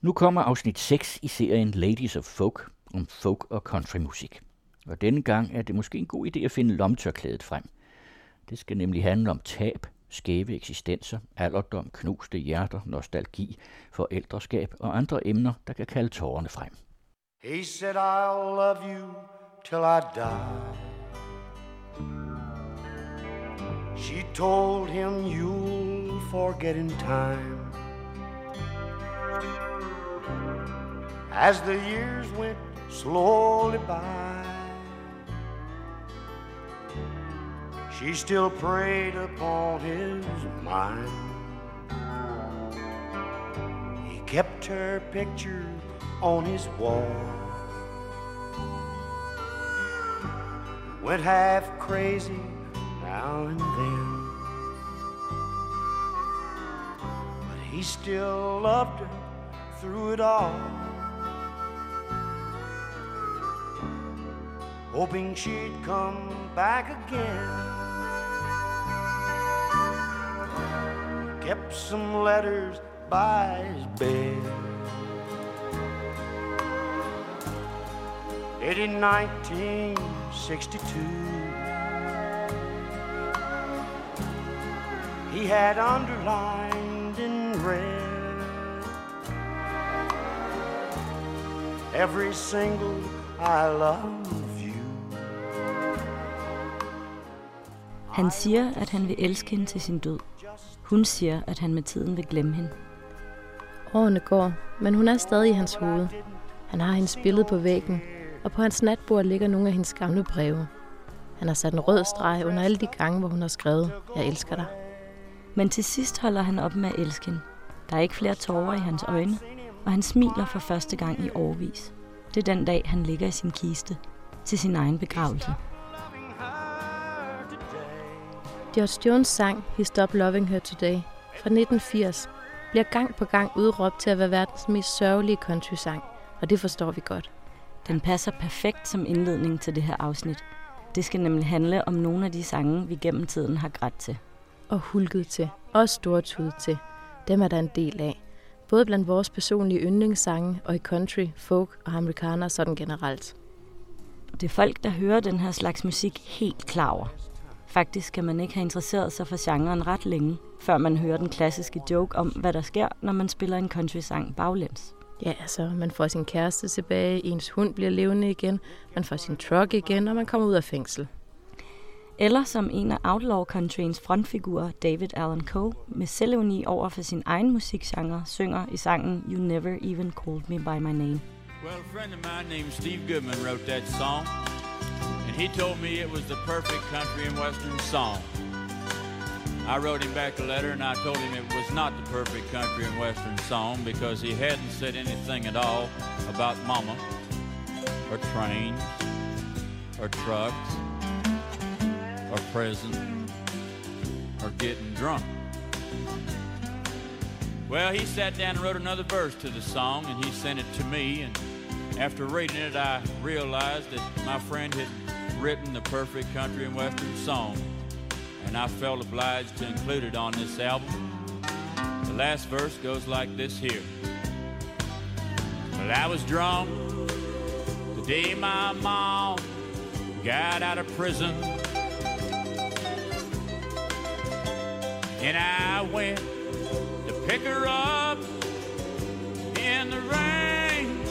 Nu kommer afsnit 6 i serien Ladies of Folk om folk og countrymusik. Og denne gang er det måske en god idé at finde lomtørklædet frem. Det skal nemlig handle om tab, skæve eksistenser, alderdom, knuste hjerter, nostalgi, forældreskab og andre emner, der kan kalde tårerne frem. He said, I'll love you till I die. She told him you'll forget in time. As the years went slowly by, she still preyed upon his mind. He kept her picture on his wall. Went half crazy now and then. But he still loved her through it all. Hoping she'd come back again. Kept some letters by his bed. In 1962. He had underlined in red every single I love Han siger, at han vil elske hende til sin død. Hun siger, at han med tiden vil glemme hende. Årene går, men hun er stadig i hans hoved. Han har hendes billede på væggen, og på hans natbord ligger nogle af hendes gamle breve. Han har sat en rød streg under alle de gange, hvor hun har skrevet, jeg elsker dig. Men til sidst holder han op med at elske hende. Der er ikke flere tårer i hans øjne, og han smiler for første gang i årvis. Det er den dag, han ligger i sin kiste til sin egen begravelse. George Jones sang He Stop Loving Her Today fra 1980 bliver gang på gang udråbt til at være verdens mest sørgelige country-sang, og det forstår vi godt. Den passer perfekt som indledning til det her afsnit. Det skal nemlig handle om nogle af de sange, vi gennem tiden har grædt til. Og hulket til. Og stortudet til. Dem er der en del af. Både blandt vores personlige yndlingssange og i country, folk og amerikaner sådan generelt. Det er folk, der hører den her slags musik helt klar over. Faktisk kan man ikke have interesseret sig for genren ret længe, før man hører den klassiske joke om, hvad der sker, når man spiller en country-sang baglæns. Ja, altså, man får sin kæreste tilbage, ens hund bliver levende igen, man får sin truck igen, og man kommer ud af fængsel. Eller som en af Outlaw Countryens frontfigurer, David Allen Coe, med selvevni over for sin egen musikgenre, synger i sangen You Never Even Called Me By My Name. Well, a friend of mine named Steve Goodman wrote that song, and he told me it was the perfect country and western song. I wrote him back a letter and I told him it was not the perfect country and western song because he hadn't said anything at all about mama or trains or trucks or prison or getting drunk. Well, he sat down and wrote another verse to the song and he sent it to me and after reading it I realized that my friend had written the perfect country and western song and I felt obliged to include it on this album. The last verse goes like this here. Well, I was drunk the day my mom got out of prison. And I went to pick her up in the rain.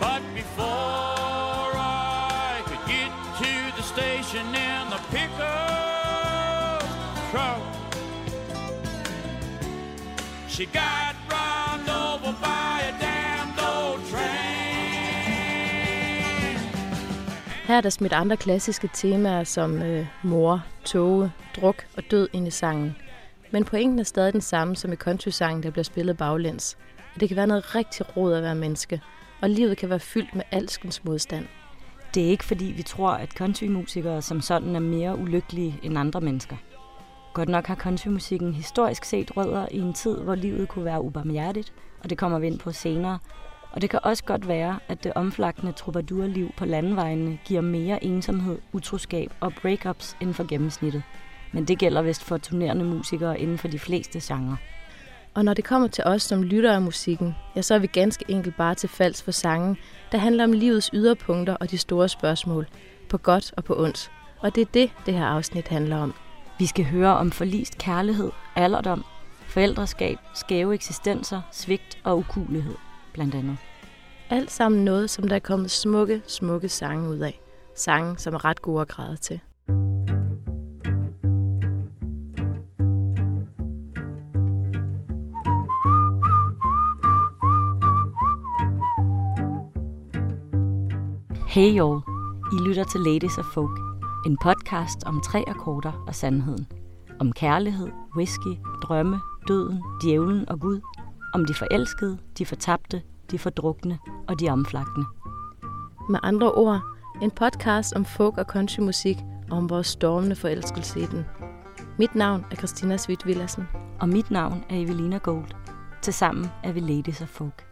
But before I get to the station in the pickup truck. She got run over by a damned old train. Her er der smidt andre klassiske temaer som øh, mor, tåge, druk og død ind i sangen. Men pointen er stadig den samme som i country-sangen, der bliver spillet baglæns. Det kan være noget rigtig råd at være menneske, og livet kan være fyldt med alskens modstand. Det er ikke fordi, vi tror, at countrymusikere som sådan er mere ulykkelige end andre mennesker. Godt nok har countrymusikken historisk set rødder i en tid, hvor livet kunne være ubarmhjertigt, og det kommer vi ind på senere. Og det kan også godt være, at det omflagtende troubadourliv på landevejene giver mere ensomhed, utroskab og breakups end for gennemsnittet. Men det gælder vist for turnerende musikere inden for de fleste genrer. Og når det kommer til os som lytter af musikken, ja, så er vi ganske enkelt bare til falds for sangen, der handler om livets yderpunkter og de store spørgsmål, på godt og på ondt. Og det er det, det her afsnit handler om. Vi skal høre om forlist kærlighed, alderdom, forældreskab, skæve eksistenser, svigt og ukulighed, blandt andet. Alt sammen noget, som der er kommet smukke, smukke sange ud af. Sange, som er ret gode at græde til. Hey y'all, I lytter til Ladies of Folk, en podcast om tre akkorder og sandheden. Om kærlighed, whisky, drømme, døden, djævlen og Gud. Om de forelskede, de fortabte, de fordrukne og de omflagtende. Med andre ord, en podcast om folk og countrymusik og om vores stormende forelskelse i den. Mit navn er Christina Svit Villadsen. Og mit navn er Evelina Gold. Tilsammen er vi Ladies of Folk.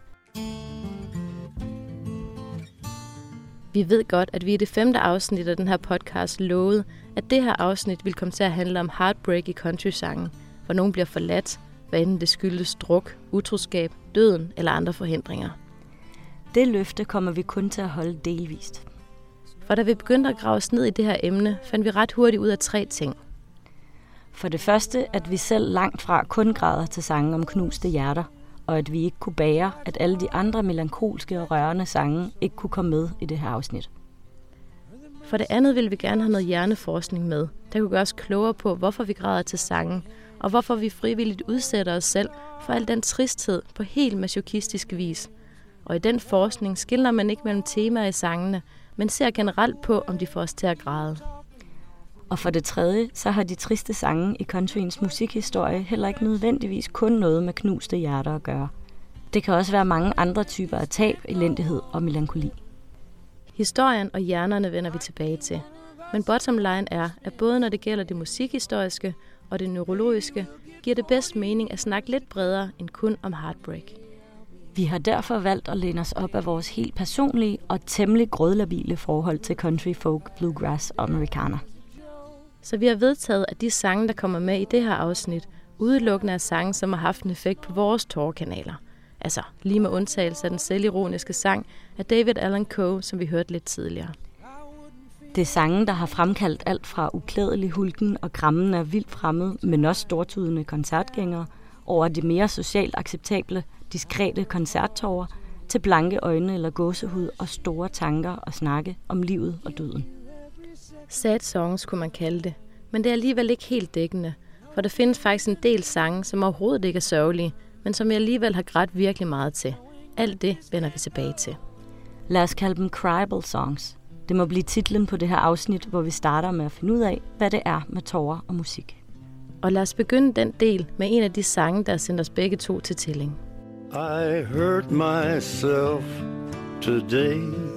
Vi ved godt, at vi i det femte afsnit af den her podcast lovede, at det her afsnit vil komme til at handle om heartbreak i country-sangen, hvor nogen bliver forladt, hvad enten det skyldes druk, utroskab, døden eller andre forhindringer. Det løfte kommer vi kun til at holde delvist. For da vi begyndte at grave os ned i det her emne, fandt vi ret hurtigt ud af tre ting. For det første, at vi selv langt fra kun græder til sange om knuste hjerter, og at vi ikke kunne bære, at alle de andre melankolske og rørende sange ikke kunne komme med i det her afsnit. For det andet vil vi gerne have noget hjerneforskning med, der kunne gøre os klogere på, hvorfor vi græder til sangen, og hvorfor vi frivilligt udsætter os selv for al den tristhed på helt masochistisk vis. Og i den forskning skiller man ikke mellem temaer i sangene, men ser generelt på, om de får os til at græde. Og for det tredje, så har de triste sange i countryens musikhistorie heller ikke nødvendigvis kun noget med knuste hjerter at gøre. Det kan også være mange andre typer af tab, elendighed og melankoli. Historien og hjernerne vender vi tilbage til. Men bottom line er, at både når det gælder det musikhistoriske og det neurologiske, giver det bedst mening at snakke lidt bredere end kun om heartbreak. Vi har derfor valgt at læne os op af vores helt personlige og temmelig grødlabile forhold til country, folk, bluegrass og amerikaner. Så vi har vedtaget, at de sange, der kommer med i det her afsnit, udelukkende er sange, som har haft en effekt på vores tårerkanaler. Altså lige med undtagelse af den selvironiske sang af David Allan Coe, som vi hørte lidt tidligere. Det er sange, der har fremkaldt alt fra uklædelig hulken og grammen af vildt fremmed, men også stortudende koncertgængere, over de mere socialt acceptable, diskrete koncerttårer, til blanke øjne eller gåsehud og store tanker og snakke om livet og døden. Sad songs kunne man kalde det, men det er alligevel ikke helt dækkende, for der findes faktisk en del sange, som overhovedet ikke er sørgelige, men som jeg alligevel har grædt virkelig meget til. Alt det vender vi tilbage til. Lad os kalde dem Cryable Songs. Det må blive titlen på det her afsnit, hvor vi starter med at finde ud af, hvad det er med tårer og musik. Og lad os begynde den del med en af de sange, der sendt os begge to til tælling. I hurt myself today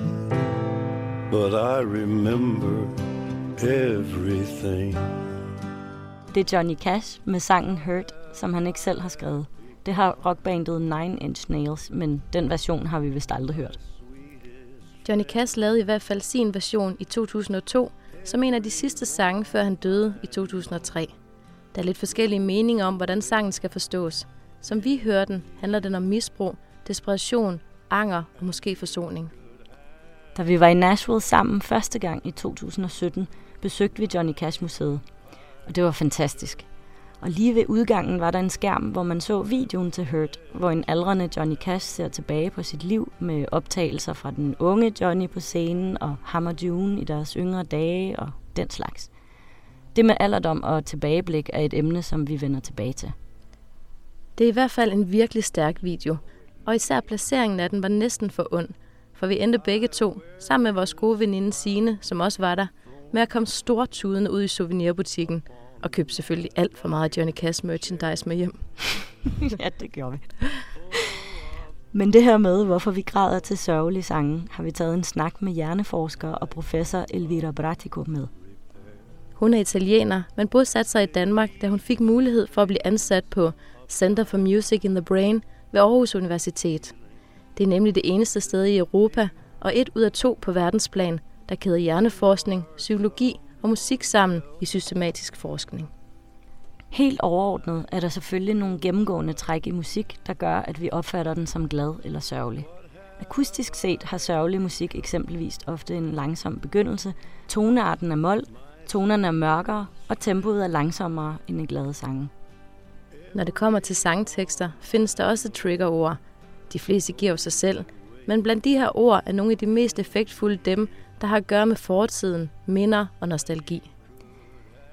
but I remember everything. Det er Johnny Cash med sangen Hurt, som han ikke selv har skrevet. Det har rockbandet Nine Inch Nails, men den version har vi vist aldrig hørt. Johnny Cash lavede i hvert fald sin version i 2002, som en af de sidste sange, før han døde i 2003. Der er lidt forskellige meninger om, hvordan sangen skal forstås. Som vi hører den, handler den om misbrug, desperation, anger og måske forsoning. Da vi var i Nashville sammen første gang i 2017, besøgte vi Johnny Cash Museet. Og det var fantastisk. Og lige ved udgangen var der en skærm, hvor man så videoen til Hurt, hvor en aldrende Johnny Cash ser tilbage på sit liv med optagelser fra den unge Johnny på scenen og Hammer June i deres yngre dage og den slags. Det med alderdom og tilbageblik er et emne, som vi vender tilbage til. Det er i hvert fald en virkelig stærk video, og især placeringen af den var næsten for ond, for vi endte begge to, sammen med vores gode veninde Sine, som også var der, med at komme stortudende ud i souvenirbutikken, og købte selvfølgelig alt for meget Johnny Cash merchandise med hjem. ja, det gjorde vi. Men det her med, hvorfor vi græder til sørgelige sange, har vi taget en snak med hjerneforsker og professor Elvira Bratico med. Hun er italiener, men bosat sig i Danmark, da hun fik mulighed for at blive ansat på Center for Music in the Brain ved Aarhus Universitet. Det er nemlig det eneste sted i Europa, og et ud af to på verdensplan, der kæder hjerneforskning, psykologi og musik sammen i systematisk forskning. Helt overordnet er der selvfølgelig nogle gennemgående træk i musik, der gør, at vi opfatter den som glad eller sørgelig. Akustisk set har sørgelig musik eksempelvis ofte en langsom begyndelse, tonearten er mål, tonerne er mørkere, og tempoet er langsommere end i glade sange. Når det kommer til sangtekster, findes der også triggerord. De fleste giver sig selv, men blandt de her ord er nogle af de mest effektfulde dem, der har at gøre med fortiden, minder og nostalgi.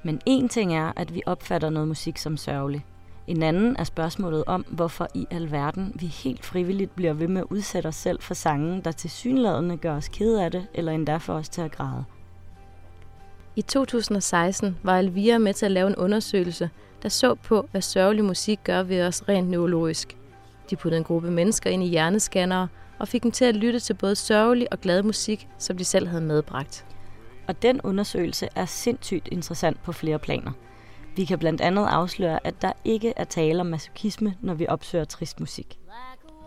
Men en ting er, at vi opfatter noget musik som sørgelig. En anden er spørgsmålet om, hvorfor i alverden vi helt frivilligt bliver ved med at udsætte os selv for sange, der til synlædende gør os ked af det, eller endda for os til at græde. I 2016 var Elvira med til at lave en undersøgelse, der så på, hvad sørgelig musik gør ved os rent neurologisk. De puttede en gruppe mennesker ind i hjernescannere og fik dem til at lytte til både sørgelig og glad musik, som de selv havde medbragt. Og den undersøgelse er sindssygt interessant på flere planer. Vi kan blandt andet afsløre, at der ikke er tale om masochisme, når vi opsøger trist musik.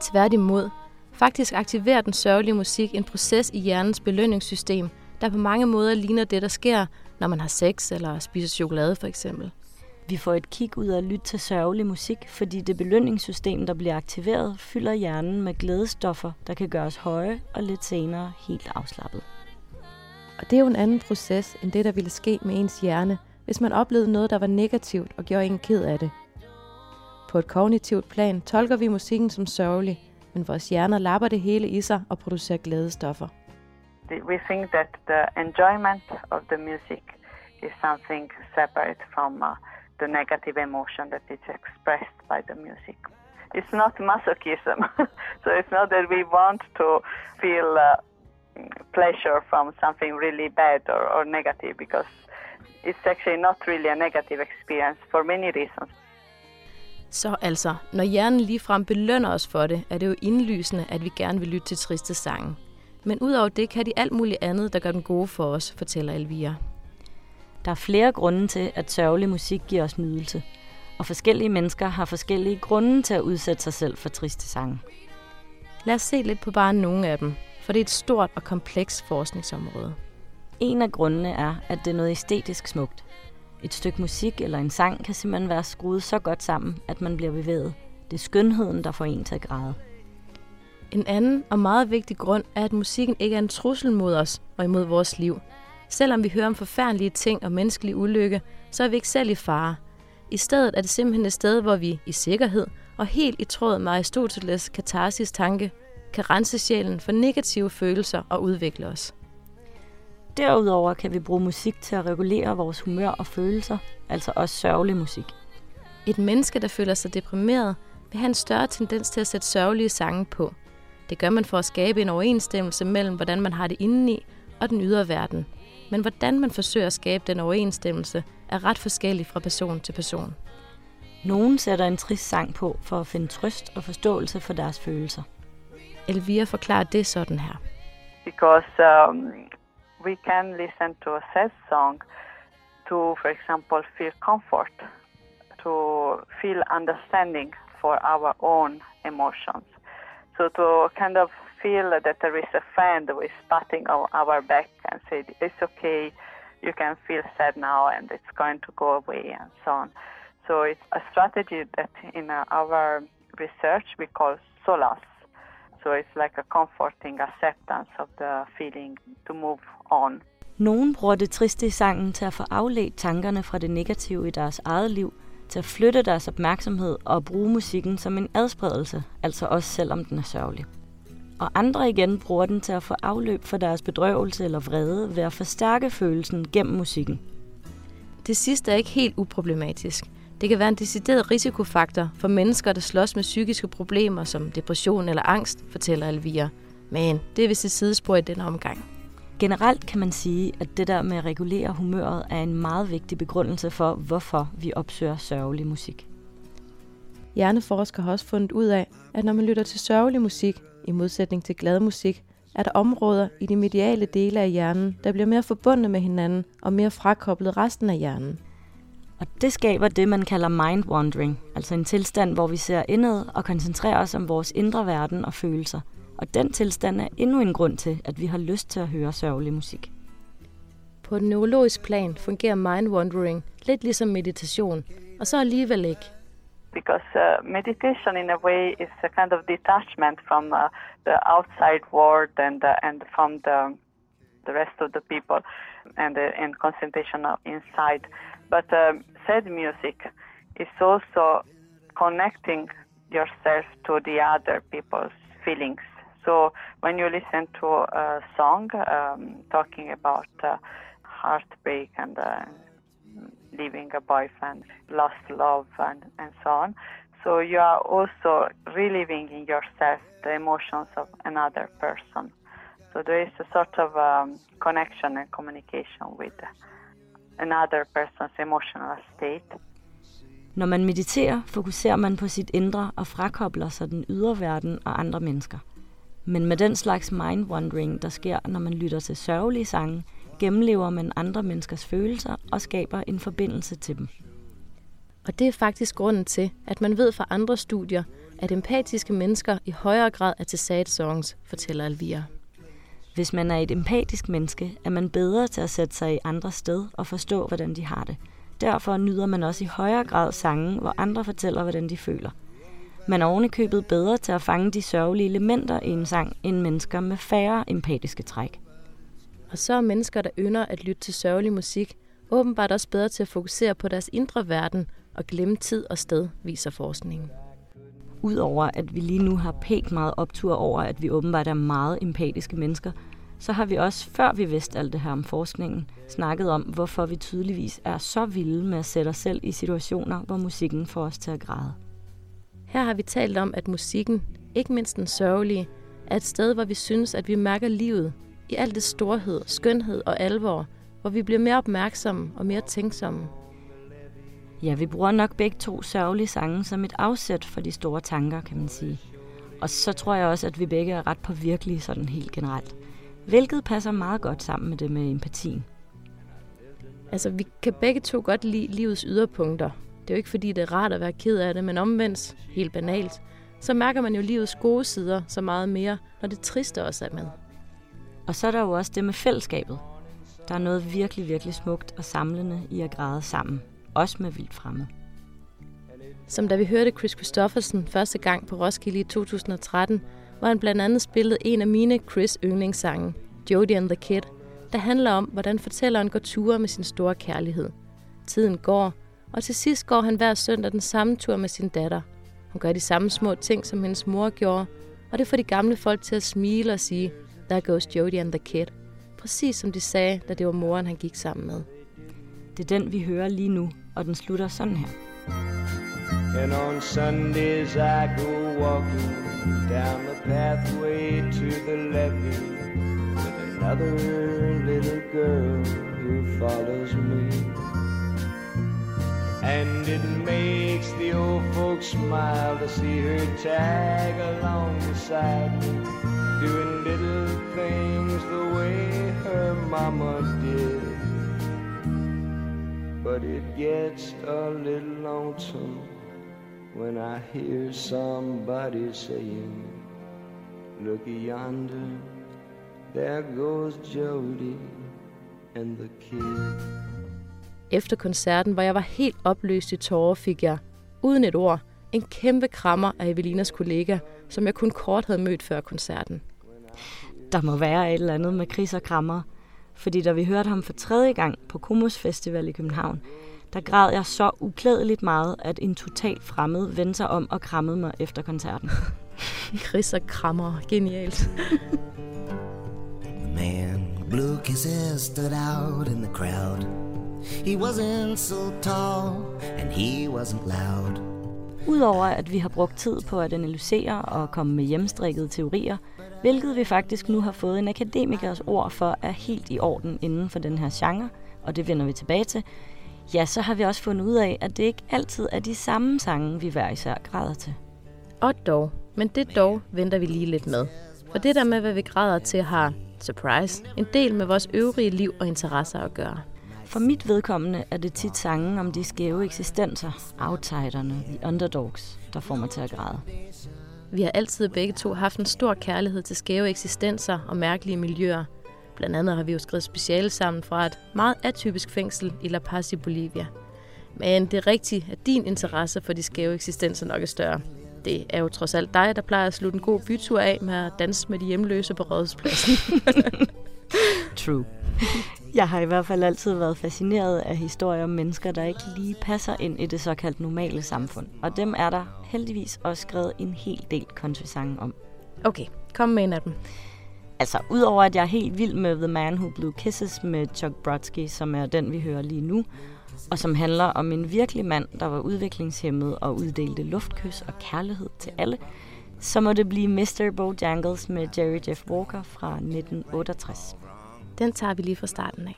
Tværtimod, faktisk aktiverer den sørgelige musik en proces i hjernens belønningssystem, der på mange måder ligner det, der sker, når man har sex eller spiser chokolade for eksempel. Vi får et kig ud af at lytte til sørgelig musik, fordi det belønningssystem, der bliver aktiveret, fylder hjernen med glædestoffer, der kan gøre os høje og lidt senere helt afslappet. Og det er jo en anden proces end det, der ville ske med ens hjerne, hvis man oplevede noget, der var negativt og gjorde en ked af det. På et kognitivt plan tolker vi musikken som sørgelig, men vores hjerner lapper det hele i sig og producerer glædestoffer. We think that the enjoyment of the music is something separate from uh, the negative emotion that is expressed by the music. It's not masochism, so it's not that we want to feel uh, pleasure from something really bad or, or negative because it's actually not really a negative experience for many reasons. Så altså, når hjernen ligefrem belønner os for det, er det jo indlysende, at vi gerne vil lytte til triste sange. Men udover det kan de alt muligt andet, der gør den gode for os, fortæller Elvira. Der er flere grunde til, at sørgelig musik giver os nydelse. Og forskellige mennesker har forskellige grunde til at udsætte sig selv for triste sange. Lad os se lidt på bare nogle af dem, for det er et stort og komplekst forskningsområde. En af grundene er, at det er noget æstetisk smukt. Et stykke musik eller en sang kan simpelthen være skruet så godt sammen, at man bliver bevæget. Det er skønheden, der får en til at græde. En anden og meget vigtig grund er, at musikken ikke er en trussel mod os og imod vores liv. Selvom vi hører om forfærdelige ting og menneskelig ulykke, så er vi ikke selv i fare. I stedet er det simpelthen et sted, hvor vi i sikkerhed og helt i tråd med Aristoteles katarsis tanke kan rense sjælen for negative følelser og udvikle os. Derudover kan vi bruge musik til at regulere vores humør og følelser, altså også sørgelig musik. Et menneske, der føler sig deprimeret, vil have en større tendens til at sætte sørgelige sange på. Det gør man for at skabe en overensstemmelse mellem, hvordan man har det indeni og den ydre verden. Men hvordan man forsøger at skabe den overensstemmelse, er ret forskellig fra person til person. Nogen sætter en trist sang på for at finde trøst og forståelse for deres følelser. Elvira forklarer det sådan her. Because um, we can listen to a sad song to, for example, feel comfort, to feel understanding for our own emotions. So to kind of feel that there is a friend who is patting our back and say, it's okay, you can feel sad now and it's going to go away and so on. So it's a strategy that in uh, our research we call solace. So it's like a comforting acceptance of the feeling to move on. Nogen bruger det triste i sangen til at få afledt tankerne fra det negative i deres eget liv, til at flytte deres opmærksomhed og bruge musikken som en adspredelse, altså også selvom den er sørgelig. Og andre igen bruger den til at få afløb for deres bedrøvelse eller vrede ved at forstærke følelsen gennem musikken. Det sidste er ikke helt uproblematisk. Det kan være en decideret risikofaktor for mennesker, der slås med psykiske problemer som depression eller angst, fortæller Elvira. Men det er vist et sidespor i denne omgang. Generelt kan man sige, at det der med at regulere humøret er en meget vigtig begrundelse for, hvorfor vi opsøger sørgelig musik. Hjerneforskere har også fundet ud af, at når man lytter til sørgelig musik, i modsætning til glad musik, er der områder i de mediale dele af hjernen, der bliver mere forbundne med hinanden og mere frakoblet resten af hjernen. Og det skaber det, man kalder mind wandering, altså en tilstand, hvor vi ser indad og koncentrerer os om vores indre verden og følelser. Og den tilstand er endnu en grund til, at vi har lyst til at høre sørgelig musik. På et neurologisk plan fungerer mind wandering lidt ligesom meditation, og så alligevel ikke. Because uh, meditation, in a way, is a kind of detachment from uh, the outside world and uh, and from the the rest of the people, and uh, and concentration inside. But um, sad music is also connecting yourself to the other people's feelings. So when you listen to a song um, talking about uh, heartbreak and uh, leaving a boyfriend, lost love, and, and so on, so you are also reliving in yourself the emotions of another person. So there is a sort of um, connection and communication with another person's emotional state. Når man mediterer, fokuserer man på sit indre og frakobler sig den ydre verden og andre mennesker. Men med den slags mind-wandering, der sker, når man lytter til sørgelige sange, gennemlever man andre menneskers følelser og skaber en forbindelse til dem. Og det er faktisk grunden til, at man ved fra andre studier, at empatiske mennesker i højere grad er til sad songs, fortæller Alvira. Hvis man er et empatisk menneske, er man bedre til at sætte sig i andre sted og forstå, hvordan de har det. Derfor nyder man også i højere grad sange, hvor andre fortæller, hvordan de føler. Man er ovenikøbet bedre til at fange de sørgelige elementer i en sang, end mennesker med færre empatiske træk. Og så er mennesker, der ynder at lytte til sørgelig musik, åbenbart også bedre til at fokusere på deres indre verden og glemme tid og sted, viser forskningen. Udover at vi lige nu har pænt meget optur over, at vi åbenbart er meget empatiske mennesker, så har vi også, før vi vidste alt det her om forskningen, snakket om, hvorfor vi tydeligvis er så vilde med at sætte os selv i situationer, hvor musikken får os til at græde. Her har vi talt om, at musikken, ikke mindst den sørgelige, er et sted, hvor vi synes, at vi mærker livet i alt det storhed, skønhed og alvor, hvor vi bliver mere opmærksomme og mere tænksomme. Ja, vi bruger nok begge to sørgelige sange som et afsæt for de store tanker, kan man sige. Og så tror jeg også, at vi begge er ret på virkelige sådan helt generelt. Hvilket passer meget godt sammen med det med empatien. Altså, vi kan begge to godt lide livets yderpunkter. Det er jo ikke fordi, det er rart at være ked af det, men omvendt, helt banalt, så mærker man jo livets gode sider så meget mere, når det triste også er med. Og så er der jo også det med fællesskabet. Der er noget virkelig, virkelig smukt og samlende i at græde sammen. Også med vildt fremmed. Som da vi hørte Chris Christoffersen første gang på Roskilde i 2013, hvor han blandt andet spillede en af mine Chris yndlingssange, Jodie and the Kid, der handler om, hvordan fortælleren går ture med sin store kærlighed. Tiden går, og til sidst går han hver søndag den samme tur med sin datter. Hun gør de samme små ting, som hendes mor gjorde, og det får de gamle folk til at smile og sige, There goes Jodie and the Kid. Præcis som de sagde, da det var moren, han gik sammen med. Det er den, vi hører lige nu, og den slutter sådan her. And on Sundays I go walking down the pathway to the levee with another little girl who follows me. And it makes the old folks smile to see her tag along beside me, doing little things the way her mama did. But it gets a little lonesome when I hear somebody saying, Look yonder, there goes Jody and the kid. Efter koncerten, hvor jeg var helt opløst i tårer, fik jeg, uden et ord, en kæmpe krammer af Evelinas kollega, som jeg kun kort havde mødt før koncerten. Der må være et eller andet med Chris og krammer, fordi da vi hørte ham for tredje gang på Komos Festival i København, der græd jeg så uklædeligt meget, at en total fremmed vendte sig om og krammede mig efter koncerten. Chris og krammer, genialt. man blue kisses stood out in the crowd. He wasn't so tall, and he wasn't loud. Udover at vi har brugt tid på at analysere og komme med hjemstrikkede teorier, hvilket vi faktisk nu har fået en akademikers ord for er helt i orden inden for den her genre, og det vender vi tilbage til, ja, så har vi også fundet ud af, at det ikke altid er de samme sange, vi hver især græder til. Og dog, men det dog venter vi lige lidt med. For det der med, hvad vi græder til, har, surprise, en del med vores øvrige liv og interesser at gøre. For mit vedkommende er det tit sangen om de skæve eksistenser, outsiderne, the underdogs, der får mig til at græde. Vi har altid begge to haft en stor kærlighed til skæve eksistenser og mærkelige miljøer. Blandt andet har vi jo skrevet speciale sammen fra et meget atypisk fængsel i La Paz i Bolivia. Men det er rigtigt, at din interesse for de skæve eksistenser nok er større. Det er jo trods alt dig, der plejer at slutte en god bytur af med at danse med de hjemløse på rådhuspladsen. True. Jeg har i hvert fald altid været fascineret af historier om mennesker, der ikke lige passer ind i det såkaldt normale samfund. Og dem er der heldigvis også skrevet en hel del country-sange om. Okay, kom med en af dem. Altså, udover at jeg er helt vild med The Man Who Blew Kisses med Chuck Brodsky, som er den, vi hører lige nu, og som handler om en virkelig mand, der var udviklingshemmet og uddelte luftkys og kærlighed til alle, så må det blive Mr. Bojangles med Jerry Jeff Walker fra 1968. Den tager vi lige fra starten af.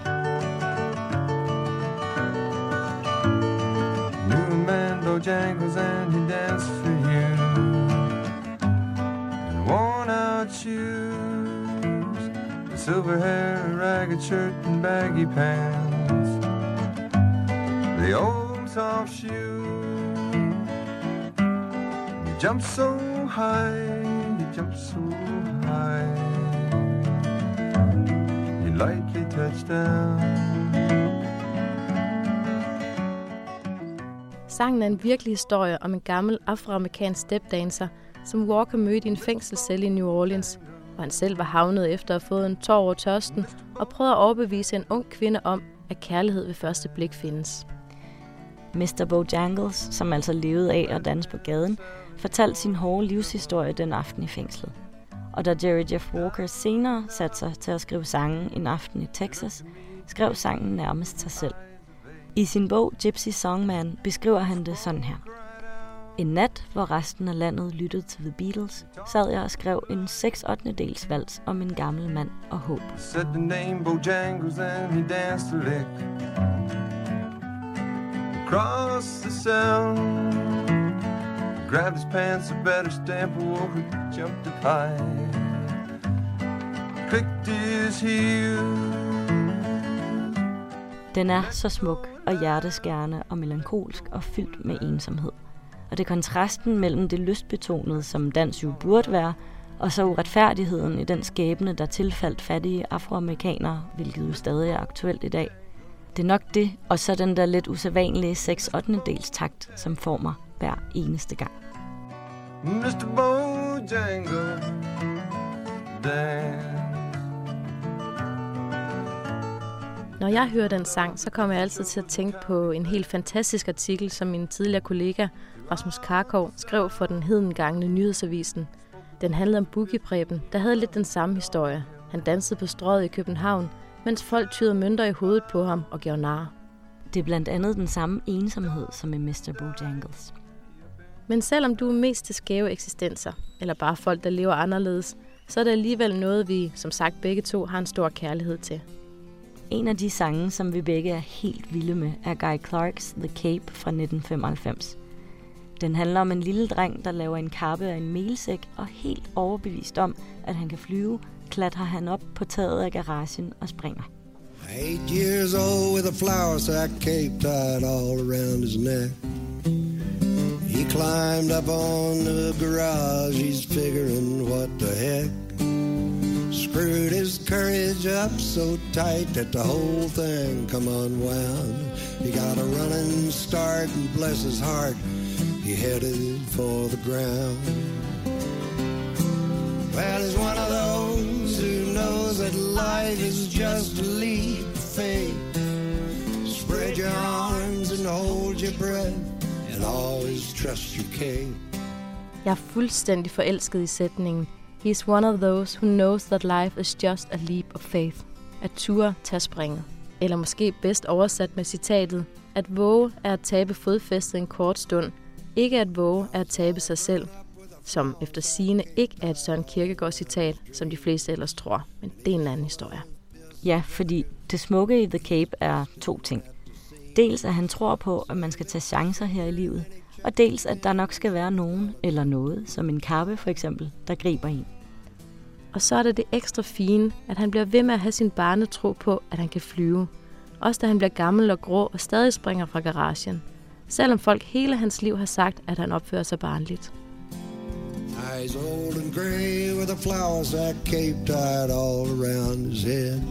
New man Bojangles and he danced for you In worn out shoes Silver hair, ragged shirt and baggy pants The old soft shoe You jump so high, you jump so high lightly touchdown. Sangen er en virkelig historie om en gammel afroamerikansk stepdancer, som Walker mødte i en fængselscelle i New Orleans, hvor han selv var havnet efter at have fået en tår over tørsten og prøvede at overbevise en ung kvinde om, at kærlighed ved første blik findes. Mr. Bojangles, som altså levede af at danse på gaden, fortalte sin hårde livshistorie den aften i fængslet. Og da Jerry Jeff Walker senere satte sig til at skrive sangen En aften i Texas, skrev sangen nærmest sig selv. I sin bog Gypsy Songman beskriver han det sådan her. En nat, hvor resten af landet lyttede til The Beatles, sad jeg og skrev en 6 8 dels vals om en gammel mand og håb. Said the name Bojangles and he danced a lick Across the sound grabbed his pants, a better stamp, or he jumped up high, clicked his heels. Den er så smuk og hjerteskærende og melankolsk og fyldt med ensomhed. Og det er kontrasten mellem det lystbetonede, som dans jo burde være, og så uretfærdigheden i den skæbne, der tilfaldt fattige afroamerikanere, hvilket jo stadig er aktuelt i dag. Det er nok det, og så den der lidt usædvanlige 6 8 dels takt, som former hver eneste gang. Mr. Bojangle dance. Når jeg hører den sang, så kommer jeg altid til at tænke på en helt fantastisk artikel, som min tidligere kollega Rasmus Karkov skrev for den hedengangne nyhedsavisen. Den handlede om Boogie Preben, der havde lidt den samme historie. Han dansede på strøget i København, mens folk tyrede mønter i hovedet på ham og gjorde nar. Det er blandt andet den samme ensomhed som i Mr. Bojangles. Men selvom du er mest til skæve eksistenser, eller bare folk, der lever anderledes, så er det alligevel noget, vi, som sagt begge to, har en stor kærlighed til. En af de sange, som vi begge er helt vilde med, er Guy Clarks The Cape fra 1995. Den handler om en lille dreng, der laver en kappe af en melsæk, og helt overbevist om, at han kan flyve, klatrer han op på taget af garagen og springer. Eight years old with a flour sack cape tied all around his neck. He climbed up on the garage, he's figuring what the heck. Screwed his courage up so tight that the whole thing come unwound. He got a running start and bless his heart, he headed for the ground. Well, he's one of those that life is just a leap of faith. Spread your arms and hold your breath and always trust your can. Jeg er fuldstændig forelsket i sætningen. He is one of those who knows that life is just a leap of faith. At ture tage springet. Eller måske bedst oversat med citatet. At våge er at tabe fodfæstet en kort stund. Ikke at våge er at tabe sig selv som efter sine ikke er et Søren Kierkegaard-citat, som de fleste ellers tror, men det er en anden historie. Ja, fordi det smukke i The Cape er to ting. Dels at han tror på, at man skal tage chancer her i livet, og dels at der nok skal være nogen eller noget, som en kappe for eksempel, der griber en. Og så er det det ekstra fine, at han bliver ved med at have sin barnetro på, at han kan flyve. Også da han bliver gammel og grå og stadig springer fra garagen. Selvom folk hele hans liv har sagt, at han opfører sig barnligt. Eyes old and gray with the flowers that cape tied all around his head.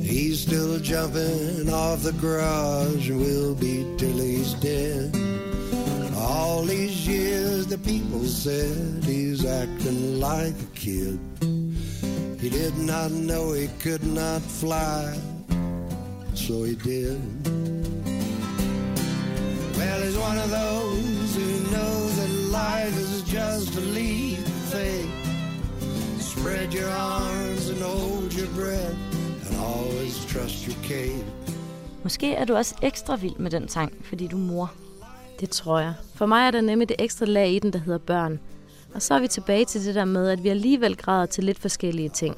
He's still jumping off the garage and will be till he's dead. All these years the people said he's acting like a kid. He did not know he could not fly, so he did. Well, he's one of those who knows that life is just a leap of faith. Spread your arms and hold your breath and always trust your Kate. Måske er du også ekstra vild med den sang, fordi du mor. Det tror jeg. For mig er der nemlig det ekstra lag i den, der hedder børn. Og så er vi tilbage til det der med, at vi alligevel græder til lidt forskellige ting.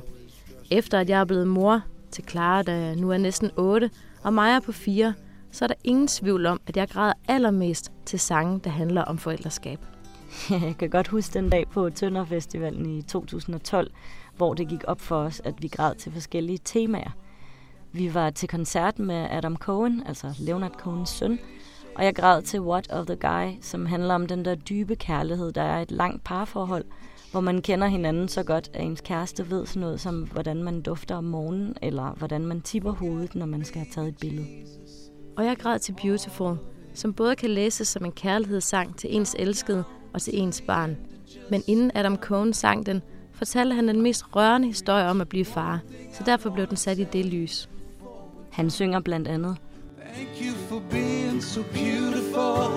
Efter at jeg er blevet mor til Clara, der nu er næsten 8, og Maja på 4, så er der ingen tvivl om, at jeg græder allermest til sange, der handler om forældreskab. Jeg kan godt huske den dag på Tønderfestivalen i 2012, hvor det gik op for os, at vi græd til forskellige temaer. Vi var til koncert med Adam Cohen, altså Leonard Cohens søn, og jeg græd til What of the Guy, som handler om den der dybe kærlighed, der er et langt parforhold, hvor man kender hinanden så godt, at ens kæreste ved sådan noget som, hvordan man dufter om morgenen, eller hvordan man tipper hovedet, når man skal have taget et billede. Og jeg græd til Beautiful, som både kan læses som en kærlighedssang til ens elskede og til ens barn. Men inden Adam Cohn sang den, fortalte han den mest rørende historie om at blive far, så derfor blev den sat i det lys. Han synger blandt andet, Thank you for being so beautiful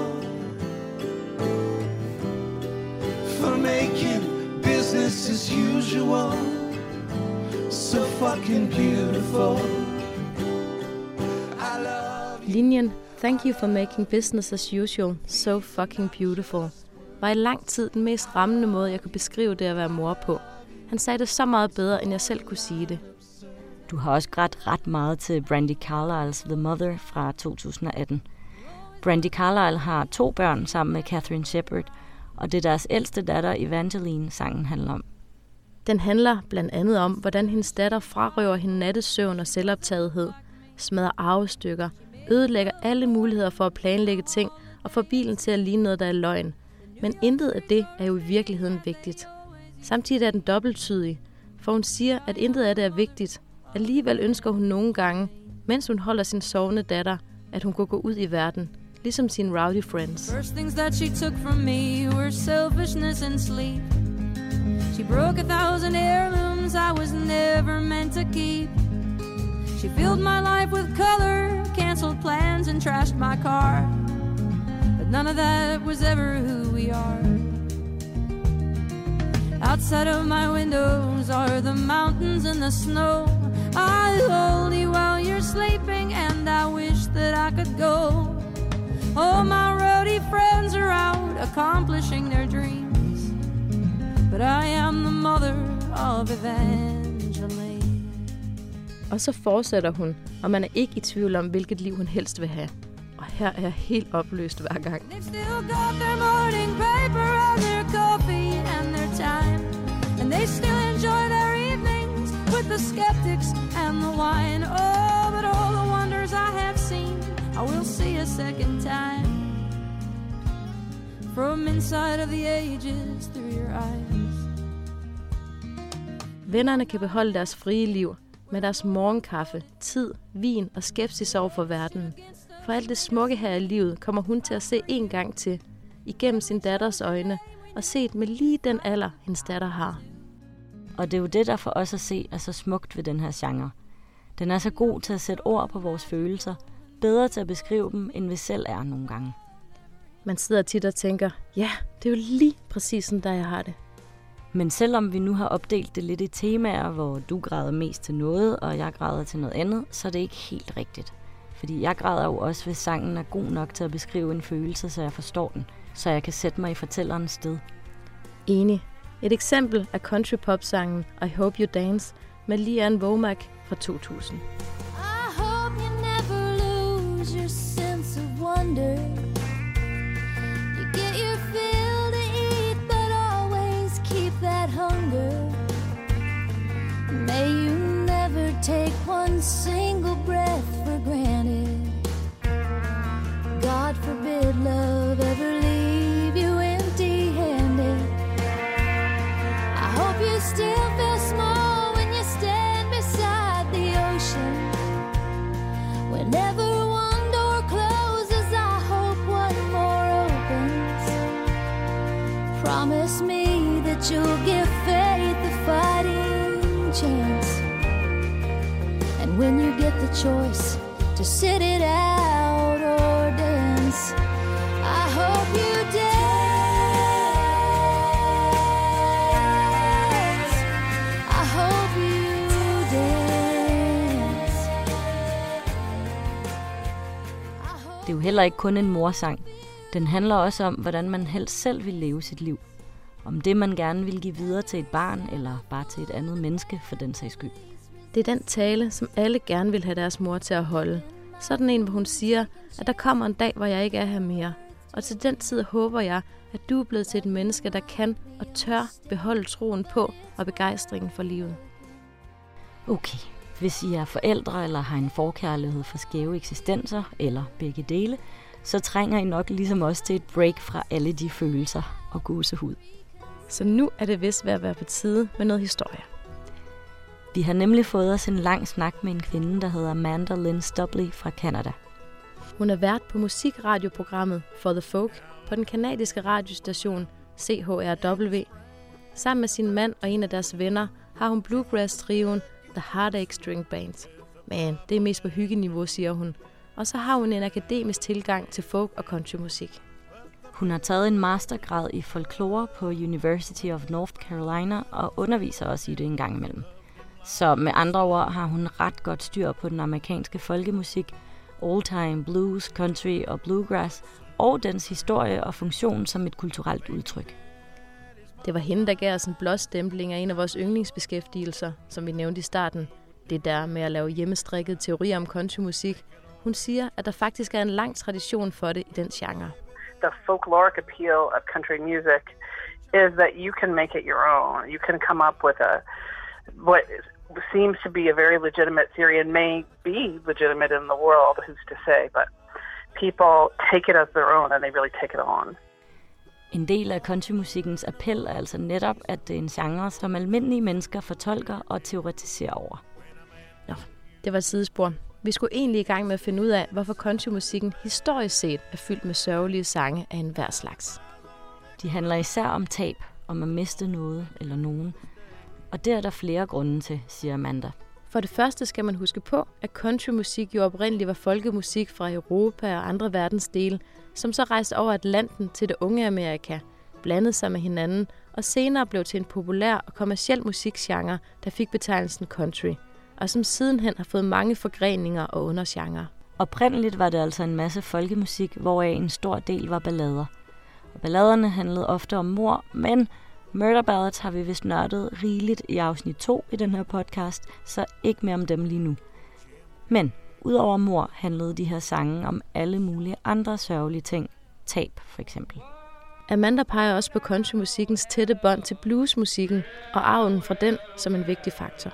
For making business as usual So fucking beautiful Linjen Thank you for making business as usual so fucking beautiful var i lang tid den mest rammende måde, jeg kunne beskrive det at være mor på. Han sagde det så meget bedre, end jeg selv kunne sige det. Du har også grædt ret meget til Brandy Carlisle's The Mother fra 2018. Brandy Carlisle har to børn sammen med Catherine Shepard, og det er deres ældste datter Evangeline, sangen handler om. Den handler blandt andet om, hvordan hendes datter frarøver hende nattesøvn og selvoptagethed, smadrer arvestykker, ødelægger alle muligheder for at planlægge ting og får bilen til at ligne noget, der er løgn. Men intet af det er jo i virkeligheden vigtigt. Samtidig er den dobbelttydig, for hun siger, at intet af det er vigtigt, Alligevel ønsker hun nogle gange, mens hun holder sin sovende datter, at hun kunne gå ud i verden, ligesom sine rowdy friends. First things that she took from me were selfishness and sleep. She broke a thousand heirlooms I was never meant to keep. She filled my life with color, canceled plans and trashed my car. But none of that was ever who we are. Outside of my windows are the mountains and the snow. I hold you while you're sleeping, and I wish that I could go. All my roadie friends are out accomplishing their dreams, but I am the mother of Evangeline. Og så fortsætter hun, og man er ikke i tvivl om, hvilket liv hun helst vil have. Og her er jeg helt opløst hver gang. And they still enjoy their evenings with the skeptics and the wine. Oh, but all the wonders I have seen, I will see a second time. From inside of the ages through your eyes. Vennerne kan beholde deres frie liv med deres morgenkaffe, tid, vin og skepsis over for verden. For alt det smukke her i livet kommer hun til at se en gang til, igennem sin datters øjne, og set med lige den alder, hendes datter har. Og det er jo det, der for os at se er så smukt ved den her genre. Den er så god til at sætte ord på vores følelser, bedre til at beskrive dem, end vi selv er nogle gange. Man sidder tit og tænker, ja, det er jo lige præcis sådan, der jeg har det. Men selvom vi nu har opdelt det lidt i temaer, hvor du græder mest til noget, og jeg græder til noget andet, så er det ikke helt rigtigt. Fordi jeg græder jo også, hvis sangen er god nok til at beskrive en følelse, så jeg forstår den, så jeg kan sætte mig i fortællerens sted. Enig. Et eksempel er country pop sangen I Hope You Dance med Lian Womack fra 2000. I hope you never lose your sense of wonder. May you never take one single breath for granted. God forbid love ever leave you empty handed. I hope you still feel small when you stand beside the ocean. Whenever one door closes, I hope one more opens. Promise me that you'll give when you get the choice to sit it out or dance, I hope you dance. I hope you dance. Det er jo heller ikke kun en morsang. Den handler også om, hvordan man helst selv vil leve sit liv. Om det, man gerne vil give videre til et barn, eller bare til et andet menneske for den sags skyld. Det er den tale, som alle gerne vil have deres mor til at holde. Sådan en, hvor hun siger, at der kommer en dag, hvor jeg ikke er her mere. Og til den tid håber jeg, at du er blevet til et menneske, der kan og tør beholde troen på og begejstringen for livet. Okay, hvis I er forældre eller har en forkærlighed for skæve eksistenser, eller begge dele, så trænger I nok ligesom os til et break fra alle de følelser og gåsehud. Så nu er det vist ved at være på tide med noget historie. Vi har nemlig fået os en lang snak med en kvinde, der hedder Amanda Lynn Stubley fra Canada. Hun er vært på musikradioprogrammet For the Folk på den kanadiske radiostation CHRW. Sammen med sin mand og en af deres venner har hun bluegrass-trioen The Heartache String Band. Men det er mest på hyggeniveau, siger hun. Og så har hun en akademisk tilgang til folk- og countrymusik. Hun har taget en mastergrad i folklore på University of North Carolina og underviser også i det en gang imellem. Så med andre ord har hun ret godt styr på den amerikanske folkemusik, old-time blues, country og bluegrass, og dens historie og funktion som et kulturelt udtryk. Det var hende, der gav os en blåstempling af en af vores yndlingsbeskæftigelser, som vi nævnte i starten. Det der med at lave hjemmestrikket teorier om countrymusik. Hun siger, at der faktisk er en lang tradition for det i den genre. The folkloric appeal of country music is that you can make it your own. You can come up with a what seems to be a very legitimate theory and may be legitimate in the world, who's to say, but people take it as their own and they really take it on. En del af countrymusikkens appel er altså netop, at det er en genre, som almindelige mennesker fortolker og teoretiserer over. Nå, det var et sidespor. Vi skulle egentlig i gang med at finde ud af, hvorfor countrymusikken historisk set er fyldt med sørgelige sange af enhver slags. De handler især om tab, om at miste noget eller nogen. Og det er der flere grunde til, siger Amanda. For det første skal man huske på, at countrymusik jo oprindeligt var folkemusik fra Europa og andre verdensdele, som så rejste over Atlanten til det unge Amerika, blandede sig med hinanden og senere blev til en populær og kommersiel musikgenre, der fik betegnelsen country, og som sidenhen har fået mange forgreninger og undergenre. Oprindeligt var det altså en masse folkemusik, hvoraf en stor del var ballader. Og balladerne handlede ofte om mor, men Murder Ballads har vi vist nørdet rigeligt i afsnit 2 i den her podcast, så ikke mere om dem lige nu. Men udover mor handlede de her sange om alle mulige andre sørgelige ting. Tab for eksempel. Amanda peger også på countrymusikkens tætte bånd til bluesmusikken og arven fra den som en vigtig faktor.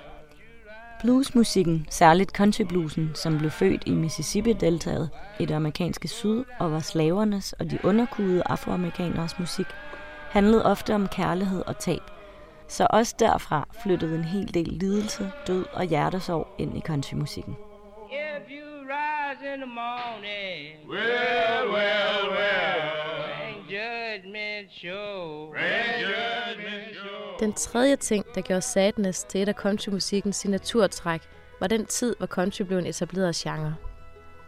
Bluesmusikken, særligt countrybluesen, som blev født i Mississippi-deltaget i det amerikanske syd og var slavernes og de underkudede afroamerikaners musik, handlede ofte om kærlighed og tab. Så også derfra flyttede en hel del lidelse, død og hjertesorg ind i countrymusikken. If you rise in the morning, well, well, well, judgment show, judgment show. Den tredje ting, der gjorde Sadness til et af countrymusikkens signaturtræk, var den tid, hvor country blev en etableret genre.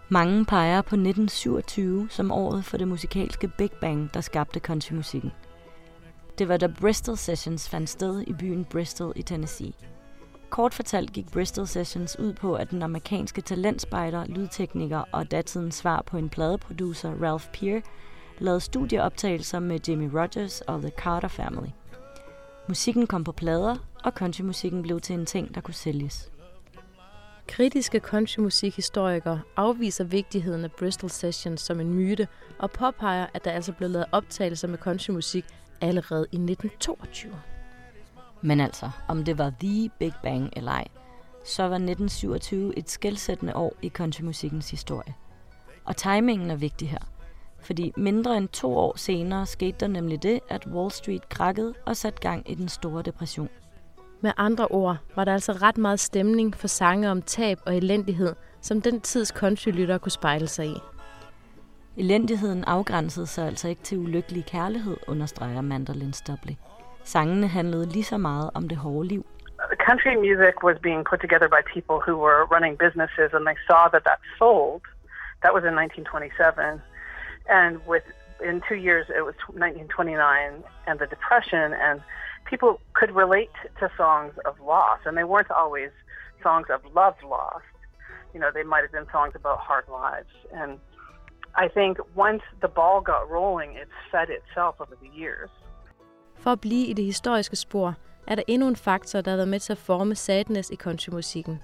Mange peger på 1927 som året for det musikalske Big Bang, der skabte countrymusikken. Det var da Bristol Sessions fandt sted i byen Bristol i Tennessee. Kort fortalt gik Bristol Sessions ud på, at den amerikanske talentspejder, lydtekniker og datidens svar på en pladeproducer, Ralph Peer, lavede studieoptagelser med Jimmy Rogers og The Carter Family. Musikken kom på plader, og countrymusikken blev til en ting, der kunne sælges. Kritiske countrymusikhistorikere afviser vigtigheden af Bristol Sessions som en myte og påpeger, at der altså blev lavet optagelser med countrymusik allerede i 1922. Men altså, om det var The Big Bang eller ej, så var 1927 et skældsættende år i countrymusikkens historie. Og timingen er vigtig her. Fordi mindre end to år senere skete der nemlig det, at Wall Street krakkede og satte gang i den store depression. Med andre ord var der altså ret meget stemning for sange om tab og elendighed, som den tids countrylytter kunne spejle sig i. Elendigheden afgrænsede sig altså ikke til ulykkelig kærlighed, understreger Mandolin. Sangene handlede lige så meget om det hårde liv. Country music was being put together by people who were running businesses and they saw that that sold. That was in 1927. And with in two years it was 1929 and the depression and people could relate to songs of loss and they weren't always songs of love lost. You know, they might have been songs about hard lives and I think once the ball got rolling, it fed itself over the years. For at blive i det historiske spor, er der endnu en faktor, der har været med til at forme sadness i countrymusikken.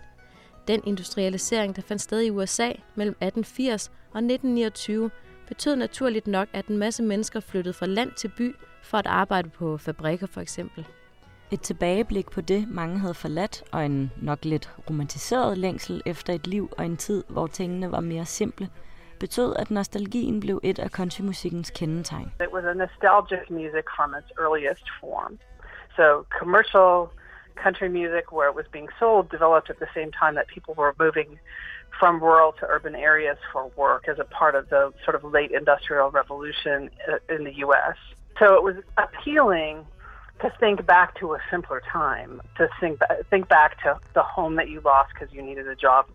Den industrialisering, der fandt sted i USA mellem 1880 og 1929, betød naturligt nok, at en masse mennesker flyttede fra land til by for at arbejde på fabrikker for eksempel. Et tilbageblik på det, mange havde forladt, og en nok lidt romantiseret længsel efter et liv og en tid, hvor tingene var mere simple, betød, at nostalgien blev et af countrymusikkens kendetegn. It was a nostalgic music from its earliest form. So commercial country music where it was being sold developed at the same time that people were moving from rural to urban areas for work as a part of the sort of late industrial revolution uh, in the US. So it was appealing to think back to a simpler time, to think, think back to the home that you lost because you needed a job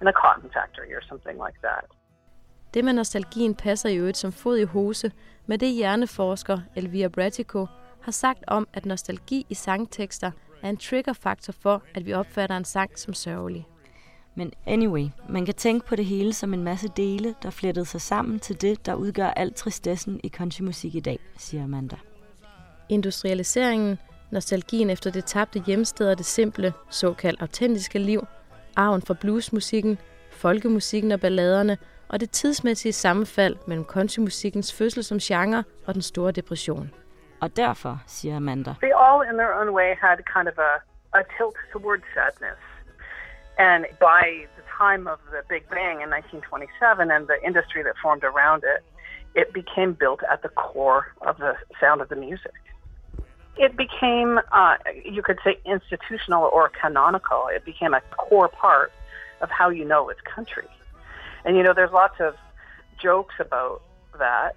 in a cotton factory or something like that. Det med nostalgien passer jo et som fod i hose med det hjerneforsker Elvira Bratico har sagt om, at nostalgi i sangtekster er en triggerfaktor for, at vi opfatter en sang som sørgelig. Men anyway, man kan tænke på det hele som en masse dele, der flettede sig sammen til det, der udgør al tristessen i countrymusik i dag, siger Amanda. Industrialiseringen, nostalgien efter det tabte hjemsted og det simple, såkaldt autentiske liv, arven fra bluesmusikken, folkemusikken og balladerne og det tidsmæssige sammenfald mellem countrymusikkens fødsel som genre og den store depression. Og derfor, siger Amanda, They all in their own way had kind of a, a tilt toward sadness. And by the time of the Big Bang in 1927 and the industry that formed around it, it became built at the core of the sound of the music. It became, uh, you could say, institutional or canonical. It became a core part of how you know it's country. And you know, there's lots of jokes about that.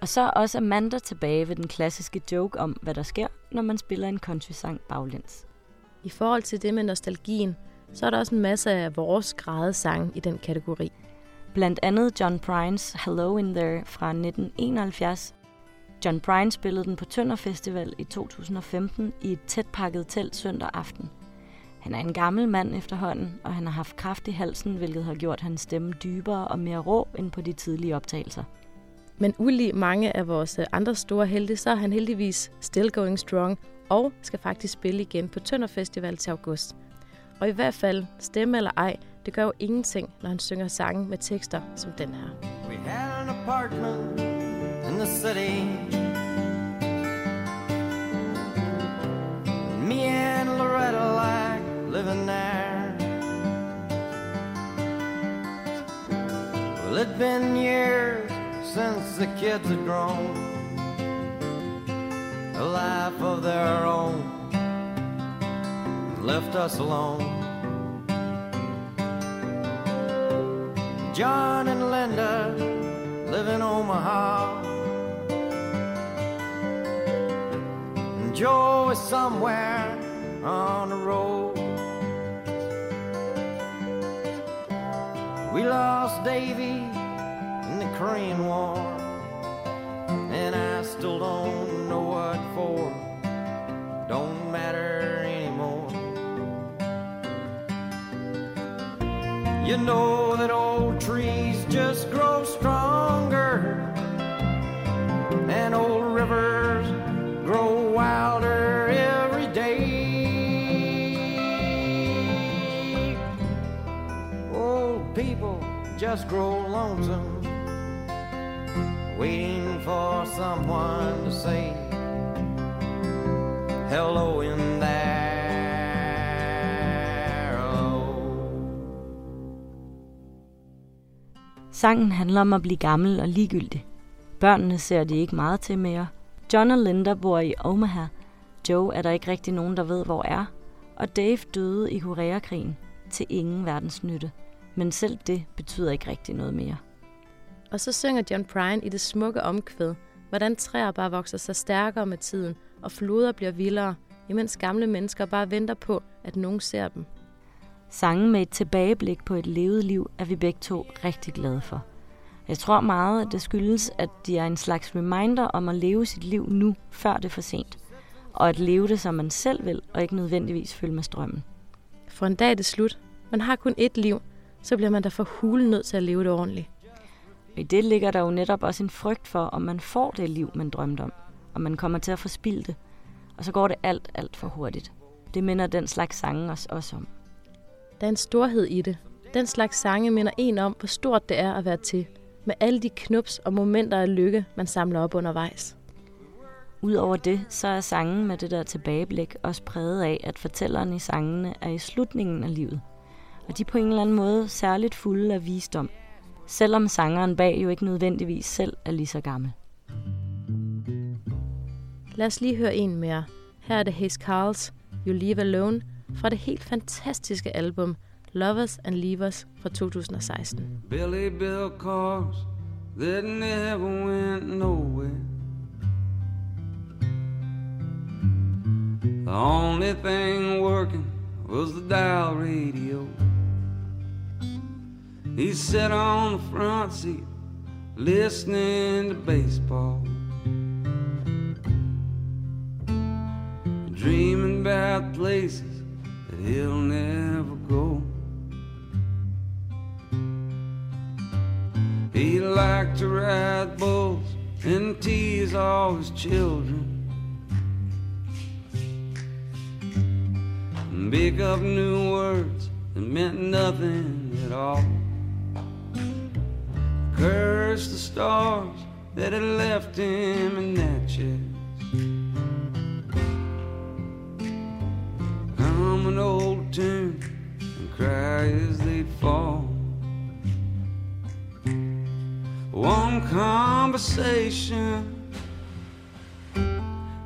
Og så er også Amanda tilbage ved den klassiske joke om, hvad der sker, når man spiller en country-sang baglæns. I forhold til det med nostalgien, så er der også en masse af vores sange i den kategori. Blandt andet John Prynes Hello in There fra 1971. John Prine spillede den på Tønder Festival i 2015 i et tæt pakket telt søndag aften. Han er en gammel mand efterhånden, og han har haft kraft i halsen, hvilket har gjort hans stemme dybere og mere rå end på de tidlige optagelser. Men ulig mange af vores andre store helte, så er han heldigvis still going strong og skal faktisk spille igen på Tønder Festival til august. Og i hvert fald, stemme eller ej, det gør jo ingenting, når han synger sange med tekster som den her. We had an apartment in the city. Me and Loretta like living there. Well, it'd been years since the kids had grown a life of their own, left us alone. John and Linda live in Omaha. And Joe is somewhere on the road. We lost Davy in the Korean War, and I still don't know what for. Don't matter anymore. You know that old just grow lonesome, waiting for someone to say hello in there. Oh. Sangen handler om at blive gammel og ligegyldig. Børnene ser de ikke meget til mere. John og Linda bor i Omaha. Joe er der ikke rigtig nogen, der ved, hvor er. Og Dave døde i Koreakrigen til ingen verdens nytte. Men selv det betyder ikke rigtig noget mere. Og så synger John Prine i det smukke omkvæd, hvordan træer bare vokser sig stærkere med tiden, og floder bliver vildere, imens gamle mennesker bare venter på, at nogen ser dem. Sangen med et tilbageblik på et levet liv er vi begge to rigtig glade for. Jeg tror meget, at det skyldes, at de er en slags reminder om at leve sit liv nu, før det er for sent. Og at leve det, som man selv vil, og ikke nødvendigvis følge med strømmen. For en dag er det slut. Man har kun ét liv, så bliver man da for hulen nødt til at leve det ordentligt. I det ligger der jo netop også en frygt for, om man får det liv, man drømte om. Og man kommer til at forspilde det. Og så går det alt, alt for hurtigt. Det minder den slags sange os også om. Der er en storhed i det. Den slags sange minder en om, hvor stort det er at være til. Med alle de knups og momenter af lykke, man samler op undervejs. Udover det, så er sangen med det der tilbageblik også præget af, at fortælleren i sangene er i slutningen af livet. Og de er på en eller anden måde særligt fulde af visdom, selvom sangeren bag jo ikke nødvendigvis selv er lige så gammel. Lad os lige høre en mere. Her er det Hayes Carls You Leave Alone fra det helt fantastiske album Lovers and Leavers fra 2016. Billy Bill cars that never went nowhere. The only thing working was the dial radio. He sat on the front seat listening to baseball. Dreaming about places that he'll never go. He liked to ride bulls and tease all his children. Pick up new words that meant nothing at all. Curse the stars that had left him in that chest. Hum an old tune and cry as they'd fall. One conversation,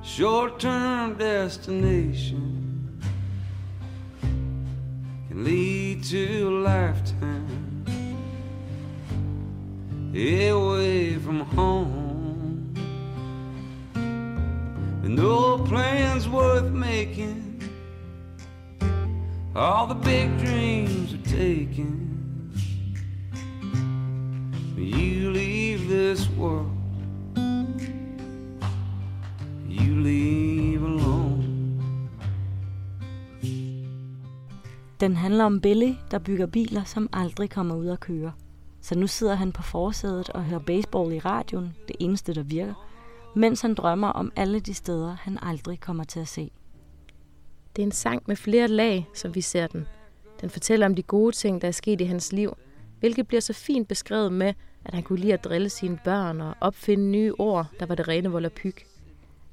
short term destination, can lead to a lifetime away from home. And no plans worth making, all the big dreams are taken. You leave this world, you leave alone. Den handler om Billy, der bygger biler, som aldrig kommer ud at køre. Så nu sidder han på forsædet og hører baseball i radioen, det eneste, der virker, mens han drømmer om alle de steder, han aldrig kommer til at se. Det er en sang med flere lag, som vi ser den. Den fortæller om de gode ting, der er sket i hans liv, hvilket bliver så fint beskrevet med, at han kunne lide at drille sine børn og opfinde nye ord, der var det rene volapyk.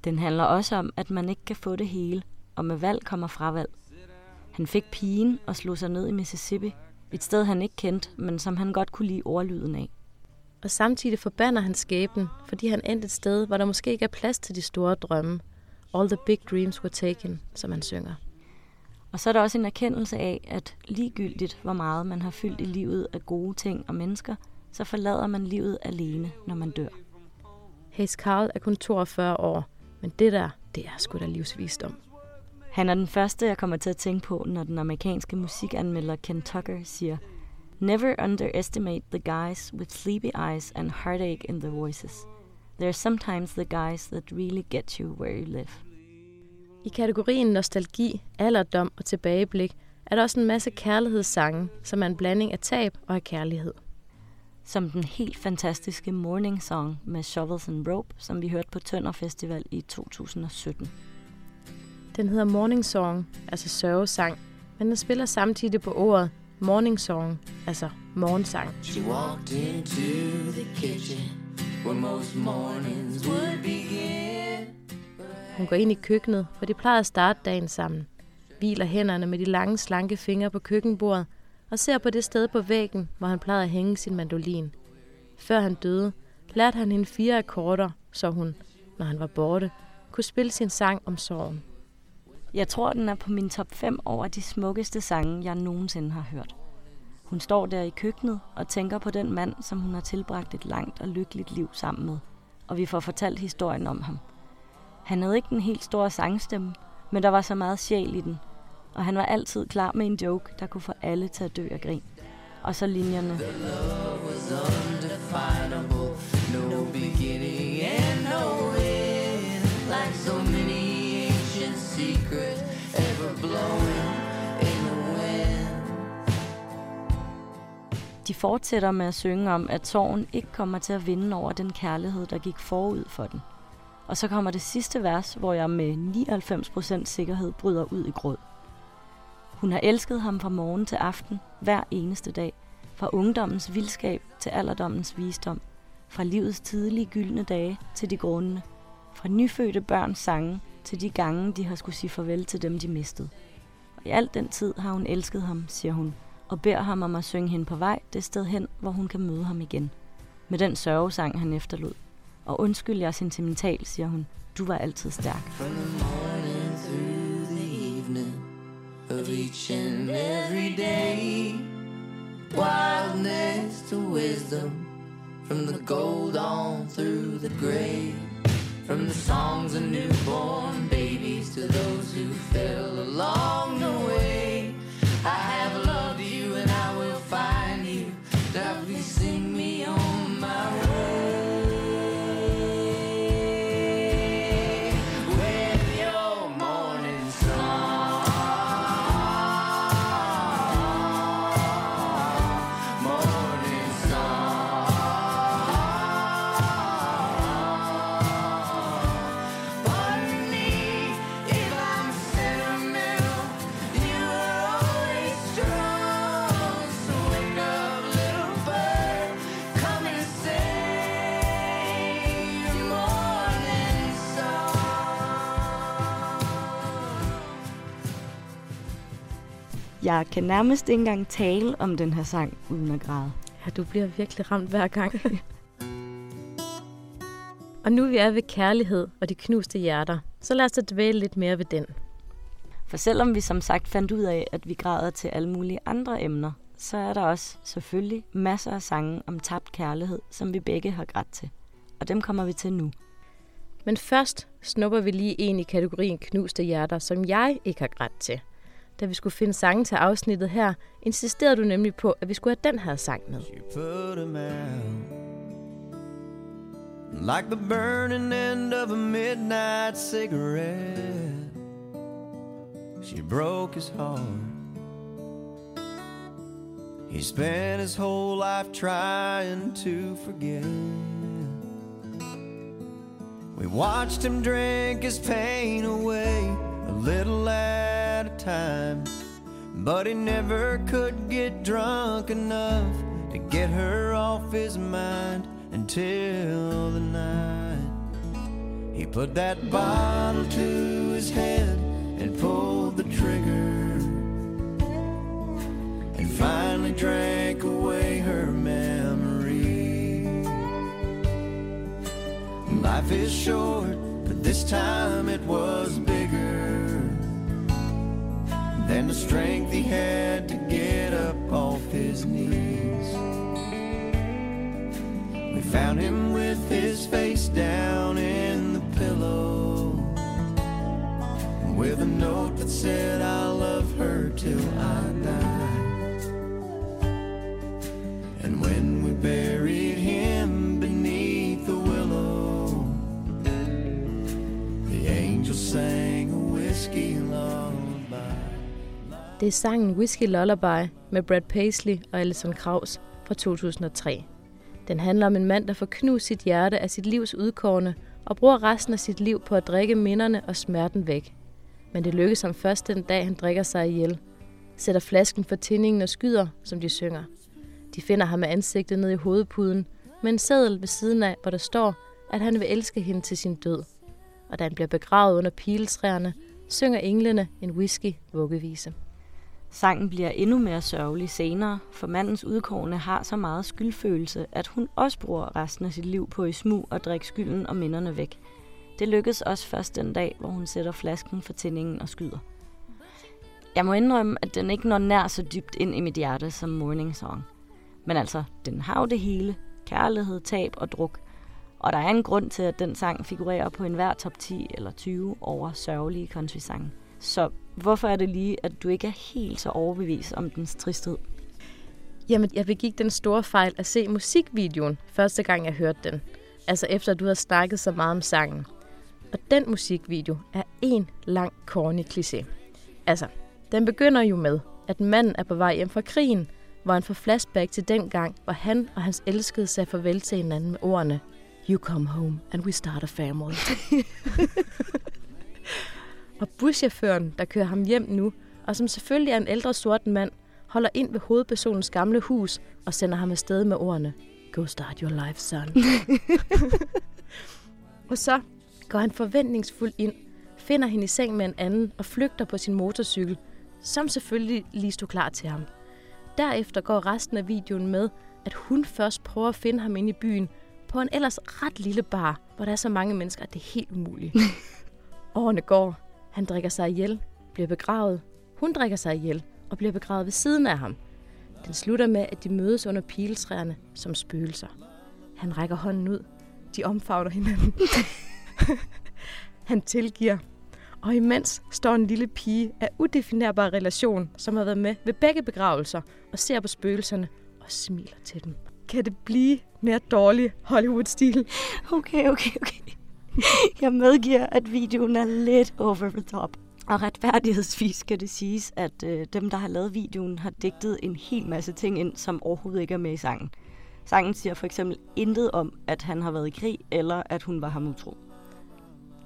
Den handler også om, at man ikke kan få det hele, og med valg kommer fravalg. Han fik pigen og slog sig ned i Mississippi, et sted han ikke kendte, men som han godt kunne lide ordlyden af. Og samtidig forbander han skæbnen, fordi han endte et sted, hvor der måske ikke er plads til de store drømme. All the big dreams were taken, som han synger. Og så er der også en erkendelse af, at ligegyldigt hvor meget man har fyldt i livet af gode ting og mennesker, så forlader man livet alene, når man dør. Hayes Carl er kun 42 år, men det der, det er sgu da livsvisdom. Han er den første, jeg kommer til at tænke på, når den amerikanske musikanmelder Ken Tucker siger, Never underestimate the guys with sleepy eyes and heartache in their voices. They're sometimes the guys that really get you where you live. I kategorien nostalgi, alderdom og tilbageblik er der også en masse kærlighedssange, som er en blanding af tab og af kærlighed. Som den helt fantastiske Morning Song med Shovels and Rope, som vi hørte på Tønder Festival i 2017. Den hedder Morning Song, altså sørgesang, men den spiller samtidig på ordet Morning Song, altså morgensang. She walked into the kitchen where most mornings would begin. Hun går ind i køkkenet, hvor de plejer at starte dagen sammen. Hviler hænderne med de lange, slanke fingre på køkkenbordet og ser på det sted på væggen, hvor han plejede at hænge sin mandolin. Før han døde, lærte han hende fire akkorder, så hun, når han var borte, kunne spille sin sang om sorgen. Jeg tror, den er på min top 5 over de smukkeste sange, jeg nogensinde har hørt. Hun står der i køkkenet og tænker på den mand, som hun har tilbragt et langt og lykkeligt liv sammen med. Og vi får fortalt historien om ham. Han havde ikke den helt store sangstemme, men der var så meget sjæl i den. Og han var altid klar med en joke, der kunne få alle til at dø af grin. Og så linjerne. No beginning De fortsætter med at synge om, at sorgen ikke kommer til at vinde over den kærlighed, der gik forud for den. Og så kommer det sidste vers, hvor jeg med 99% sikkerhed bryder ud i gråd. Hun har elsket ham fra morgen til aften, hver eneste dag. Fra ungdommens vildskab til alderdommens visdom. Fra livets tidlige gyldne dage til de grundene, Fra nyfødte børns sange til de gange, de har skulle sige farvel til dem, de mistede. Og i al den tid har hun elsket ham, siger hun, og beder ham om at synge hende på vej det sted hen, hvor hun kan møde ham igen. Med den sørgesang, han efterlod. Og undskyld, jeg er sentimental, siger hun. Du var altid stærk. From the morning the evening of each and every day. Wildness to wisdom, from the gold on through the gray. From the songs of newborn babies to those who fell along the way. Jeg kan nærmest ikke engang tale om den her sang uden at græde. Ja, du bliver virkelig ramt hver gang. og nu vi er ved kærlighed og de knuste hjerter, så lad os da dvæle lidt mere ved den. For selvom vi som sagt fandt ud af, at vi græder til alle mulige andre emner, så er der også selvfølgelig masser af sange om tabt kærlighed, som vi begge har grædt til. Og dem kommer vi til nu. Men først snupper vi lige en i kategorien knuste hjerter, som jeg ikke har grædt til. Da vi skulle finde sangen til afsnittet her, insisterede du nemlig på, at vi skulle have den her sang med. She put him out like the burning end of a midnight cigarette. She broke his heart. He spent his whole life trying to forget. We watched him drink his pain away a little at time. But he never could get drunk enough to get her off his mind until the night he put that bottle to his head and pulled the trigger and finally drank away her memory. Life is short, but this time it was bigger than the strength he had to get up off his knees. We found him with his face down in the pillow, with a note that said, I'll love her till I die. And when we buried Det er sangen Whiskey Lullaby med Brad Paisley og Alison Krauss fra 2003. Den handler om en mand, der får knust sit hjerte af sit livs udkårne og bruger resten af sit liv på at drikke minderne og smerten væk. Men det lykkes ham først den dag, han drikker sig ihjel. Sætter flasken for tændingen og skyder, som de synger. De finder ham med ansigtet ned i hovedpuden, med en seddel ved siden af, hvor der står, at han vil elske hende til sin død. Og da han bliver begravet under piletræerne, synger englene en whisky-vuggevise. Sangen bliver endnu mere sørgelig senere, for mandens udkårne har så meget skyldfølelse, at hun også bruger resten af sit liv på i smug og drikke skylden og minderne væk. Det lykkes også først den dag, hvor hun sætter flasken for tændingen og skyder. Jeg må indrømme, at den ikke når nær så dybt ind i mit hjerte som Morning Song. Men altså, den har jo det hele. Kærlighed, tab og druk. Og der er en grund til, at den sang figurerer på enhver top 10 eller 20 over sørgelige country-sange. Så hvorfor er det lige, at du ikke er helt så overbevist om dens tristhed? Jamen, jeg begik den store fejl at se musikvideoen, første gang jeg hørte den. Altså efter, at du har snakket så meget om sangen. Og den musikvideo er en lang corny kliché. Altså, den begynder jo med, at manden er på vej hjem fra krigen, hvor han får flashback til den gang, hvor han og hans elskede sagde farvel til hinanden med ordene You come home and we start a family. og buschaufføren, der kører ham hjem nu, og som selvfølgelig er en ældre sort mand, holder ind ved hovedpersonens gamle hus og sender ham afsted med ordene Go start your life, son. og så går han forventningsfuldt ind, finder hende i seng med en anden og flygter på sin motorcykel, som selvfølgelig lige stod klar til ham. Derefter går resten af videoen med, at hun først prøver at finde ham inde i byen på en ellers ret lille bar, hvor der er så mange mennesker, at det er helt umuligt. Årene går. Han drikker sig ihjel, bliver begravet. Hun drikker sig ihjel og bliver begravet ved siden af ham. Den slutter med, at de mødes under piletræerne som spøgelser. Han rækker hånden ud. De omfavner hinanden. Han tilgiver. Og imens står en lille pige af udefinerbar relation, som har været med ved begge begravelser, og ser på spøgelserne og smiler til dem. Kan det blive mere dårlig Hollywood-stil? Okay, okay, okay. Jeg medgiver, at videoen er lidt over the top. Og retfærdighedsvis skal det siges, at øh, dem, der har lavet videoen, har digtet en hel masse ting ind, som overhovedet ikke er med i sangen. Sangen siger for eksempel intet om, at han har været i krig, eller at hun var ham utro.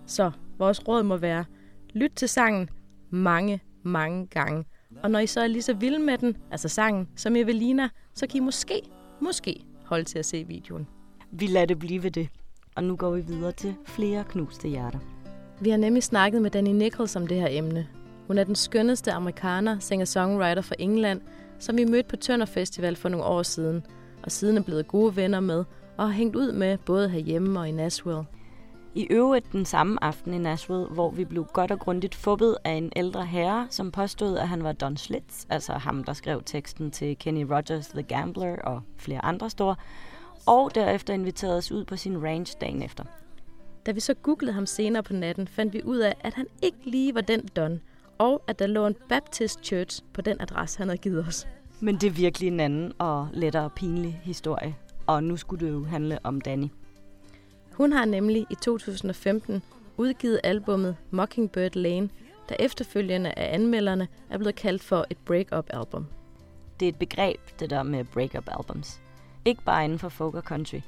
Så vores råd må være, lyt til sangen mange, mange gange. Og når I så er lige så vilde med den, altså sangen, som Evelina, så kan I måske, måske holde til at se videoen. Vi lader det blive ved det. Og nu går vi videre til flere knuste hjerter. Vi har nemlig snakket med Danny Nichols om det her emne. Hun er den skønneste amerikaner, singer-songwriter fra England, som vi mødte på Tønder Festival for nogle år siden, og siden er blevet gode venner med, og har hængt ud med både herhjemme og i Nashville. I øvrigt den samme aften i Nashville, hvor vi blev godt og grundigt fubbet af en ældre herre, som påstod, at han var Don Schlitz, altså ham, der skrev teksten til Kenny Rogers' The Gambler og flere andre store, og derefter inviterede os ud på sin ranch dagen efter. Da vi så googlede ham senere på natten, fandt vi ud af, at han ikke lige var den Don, og at der lå en Baptist Church på den adresse, han havde givet os. Men det er virkelig en anden og lettere pinlig historie. Og nu skulle det jo handle om Danny. Hun har nemlig i 2015 udgivet albummet Mockingbird Lane, der efterfølgende af anmelderne er blevet kaldt for et break-up album. Det er et begreb, det der med break-up albums. Ikke bare inden for folk og country.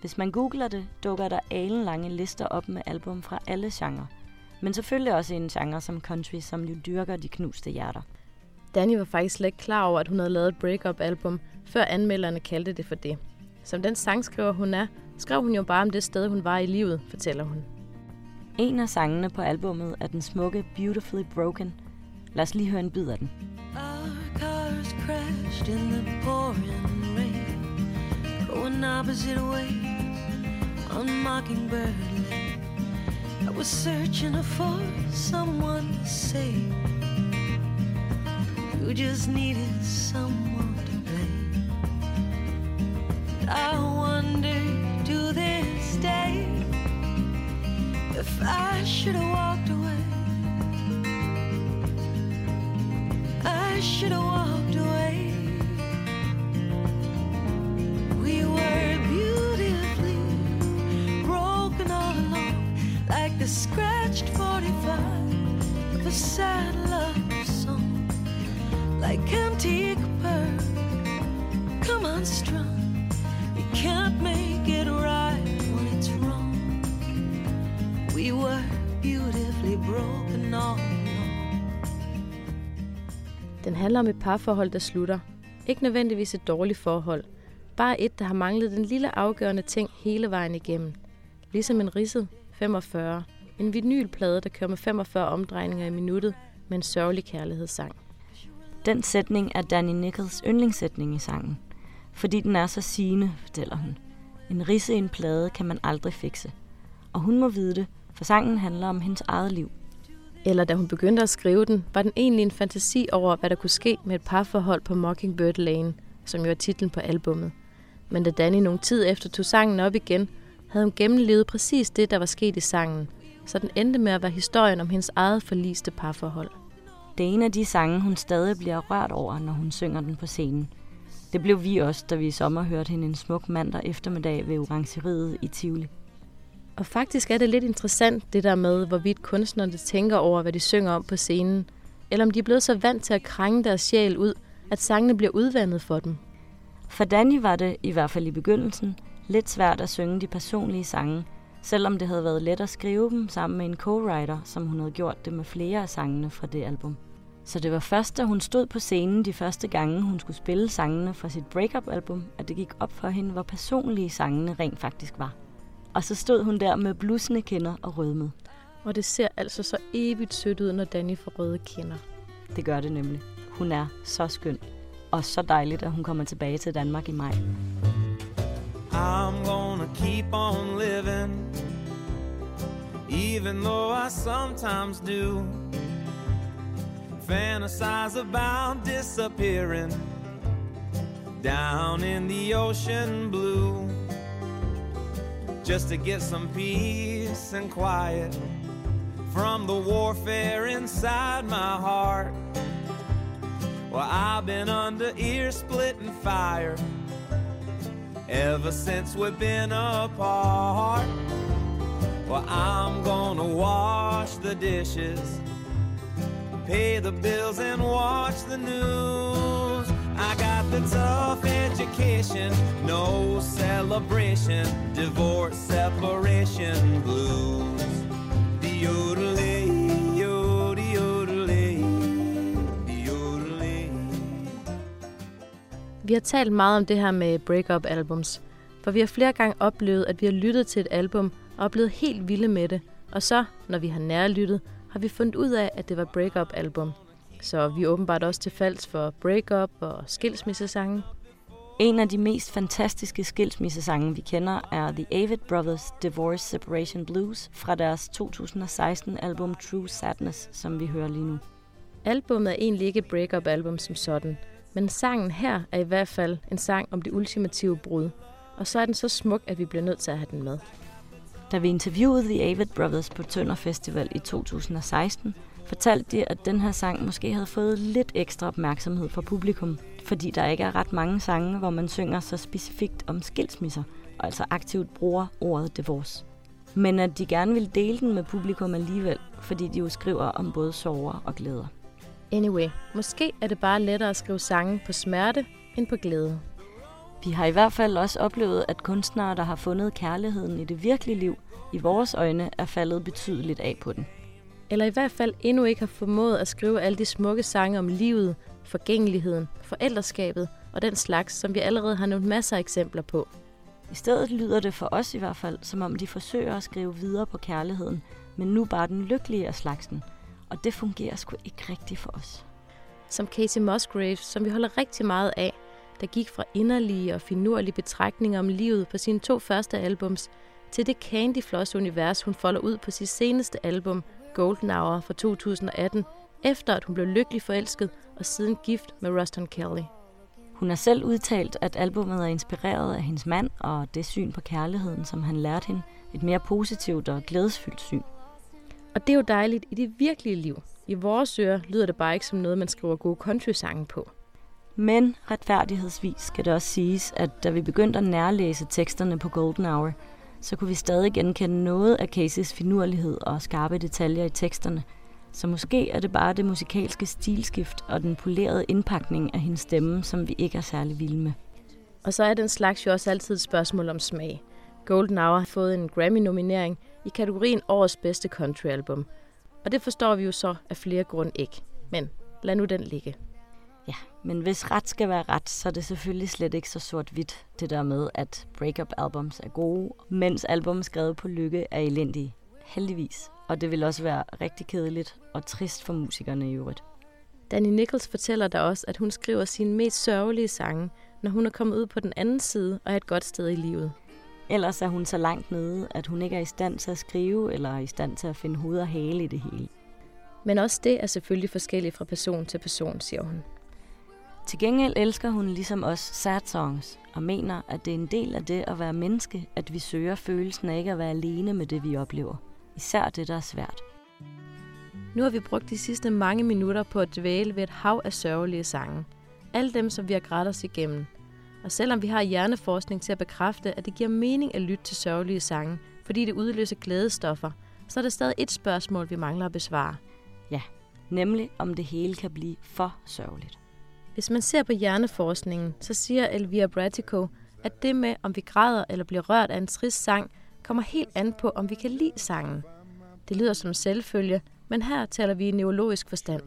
Hvis man googler det, dukker der alenlange lister op med album fra alle genrer. Men selvfølgelig også en genre som country, som jo dyrker de knuste hjerter. Danny var faktisk slet ikke klar over, at hun havde lavet et break-up album, før anmelderne kaldte det for det. Som den sangskriver hun er, skrev hun jo bare om det sted, hun var i livet, fortæller hun. En af sangene på albummet er den smukke Beautifully Broken. Lad os lige høre en bid af den. Our cars crashed in the pouring rain, going opposite ways on Mockingbird Lane. I was searching for someone to save. You just needed someone to blame. I wonder to this day if I should have walked away. I should have walked away. We were beautifully broken all along, like the scratched 45 of a sad love song, like antique pearl. Come on, strong. You can't make it right when it's wrong. We were beautifully broken all along. Den handler om et parforhold, der slutter. Ikke nødvendigvis et dårligt forhold. Bare et, der har manglet den lille afgørende ting hele vejen igennem. Ligesom en ridset 45. En vinylplade, der kører med 45 omdrejninger i minuttet med en sørgelig kærlighedssang. Den sætning er Danny Nichols yndlingssætning i sangen. Fordi den er så sigende, fortæller hun. En risse i en plade kan man aldrig fikse. Og hun må vide det, for sangen handler om hendes eget liv. Eller da hun begyndte at skrive den, var den egentlig en fantasi over, hvad der kunne ske med et parforhold på Mockingbird Lane, som jo er titlen på albummet. Men da Danny nogle tid efter tog sangen op igen, havde hun gennemlevet præcis det, der var sket i sangen, så den endte med at være historien om hendes eget forliste parforhold. Det er en af de sange, hun stadig bliver rørt over, når hun synger den på scenen. Det blev vi også, da vi i sommer hørte hende en smuk mandag eftermiddag ved Orangeriet i Tivoli. Og faktisk er det lidt interessant, det der med, hvorvidt kunstnerne tænker over, hvad de synger om på scenen, eller om de er blevet så vant til at krænge deres sjæl ud, at sangene bliver udvandet for dem. For Danny var det, i hvert fald i begyndelsen, lidt svært at synge de personlige sange, selvom det havde været let at skrive dem sammen med en co-writer, som hun havde gjort det med flere af sangene fra det album. Så det var først, da hun stod på scenen de første gange, hun skulle spille sangene fra sit breakup-album, at det gik op for hende, hvor personlige sangene rent faktisk var. Og så stod hun der med blusende kinder og rødmede. Og det ser altså så evigt sødt ud, når Danny får røde kinder. Det gør det nemlig. Hun er så skøn. Og så dejligt, at hun kommer tilbage til Danmark i maj. I'm gonna keep on living, even though I sometimes do fantasize about disappearing down in the ocean blue just to get some peace and quiet from the warfare inside my heart. Well, I've been under ear splitting fire ever since we've been apart. Well, I'm gonna wash the dishes, pay the bills, and watch the news. I got the tough education, no celebration, divorce, separation blues. The Vi har talt meget om det her med breakup albums, for vi har flere gange oplevet, at vi har lyttet til et album og er blevet helt vilde med det. Og så, når vi har nærlyttet, har vi fundet ud af, at det var breakup album. Så vi er åbenbart også til falds for breakup og skilsmissesange. En af de mest fantastiske skilsmissesange, vi kender, er The Avid Brothers Divorce Separation Blues fra deres 2016-album True Sadness, som vi hører lige nu. Albummet er egentlig ikke et breakup album som sådan, men sangen her er i hvert fald en sang om det ultimative brud. Og så er den så smuk, at vi bliver nødt til at have den med. Da vi interviewede The Avid Brothers på Tønder Festival i 2016, fortalte de, at den her sang måske havde fået lidt ekstra opmærksomhed fra publikum, fordi der ikke er ret mange sange, hvor man synger så specifikt om skilsmisser, og altså aktivt bruger ordet divorce. Men at de gerne vil dele den med publikum alligevel, fordi de jo skriver om både sorger og glæder. Anyway, måske er det bare lettere at skrive sange på smerte end på glæde. Vi har i hvert fald også oplevet, at kunstnere, der har fundet kærligheden i det virkelige liv, i vores øjne er faldet betydeligt af på den. Eller i hvert fald endnu ikke har formået at skrive alle de smukke sange om livet, forgængeligheden, forældreskabet og den slags, som vi allerede har nævnt masser af eksempler på. I stedet lyder det for os i hvert fald, som om de forsøger at skrive videre på kærligheden, men nu bare den lykkelige af slagsen. Og det fungerer sgu ikke rigtigt for os. Som Casey Musgraves, som vi holder rigtig meget af, der gik fra inderlige og finurlige betragtninger om livet på sine to første albums, til det Candy Floss univers hun folder ud på sit seneste album, Golden Hour fra 2018, efter at hun blev lykkelig forelsket og siden gift med Ruston Kelly. Hun har selv udtalt, at albumet er inspireret af hendes mand og det syn på kærligheden, som han lærte hende. Et mere positivt og glædesfyldt syn. Og det er jo dejligt i det virkelige liv. I vores ører lyder det bare ikke som noget, man skriver gode country-sange på. Men retfærdighedsvis skal det også siges, at da vi begyndte at nærlæse teksterne på Golden Hour, så kunne vi stadig genkende noget af Cases finurlighed og skarpe detaljer i teksterne. Så måske er det bare det musikalske stilskift og den polerede indpakning af hendes stemme, som vi ikke er særlig vilde med. Og så er den slags jo også altid et spørgsmål om smag. Golden Hour har fået en Grammy-nominering i kategorien Årets bedste countryalbum. Og det forstår vi jo så af flere grunde ikke. Men lad nu den ligge. Ja, men hvis ret skal være ret, så er det selvfølgelig slet ikke så sort-hvidt, det der med, at breakup albums er gode, mens album skrevet på lykke er elendige. Heldigvis. Og det vil også være rigtig kedeligt og trist for musikerne i øvrigt. Danny Nichols fortæller da også, at hun skriver sine mest sørgelige sange, når hun er kommet ud på den anden side og er et godt sted i livet. Ellers er hun så langt nede, at hun ikke er i stand til at skrive eller er i stand til at finde hoved og hale i det hele. Men også det er selvfølgelig forskelligt fra person til person, siger hun. Til gengæld elsker hun ligesom os sad songs og mener, at det er en del af det at være menneske, at vi søger følelsen af ikke at være alene med det, vi oplever. Især det, der er svært. Nu har vi brugt de sidste mange minutter på at dvæle ved et hav af sørgelige sange. Alle dem, som vi har grædt os igennem. Og selvom vi har hjerneforskning til at bekræfte, at det giver mening at lytte til sørgelige sange, fordi det udløser glædestoffer, så er der stadig et spørgsmål, vi mangler at besvare. Ja, nemlig om det hele kan blive for sørgeligt. Hvis man ser på hjerneforskningen, så siger Elvira Bratico, at det med, om vi græder eller bliver rørt af en trist sang, kommer helt an på, om vi kan lide sangen. Det lyder som selvfølge, men her taler vi i neurologisk forstand.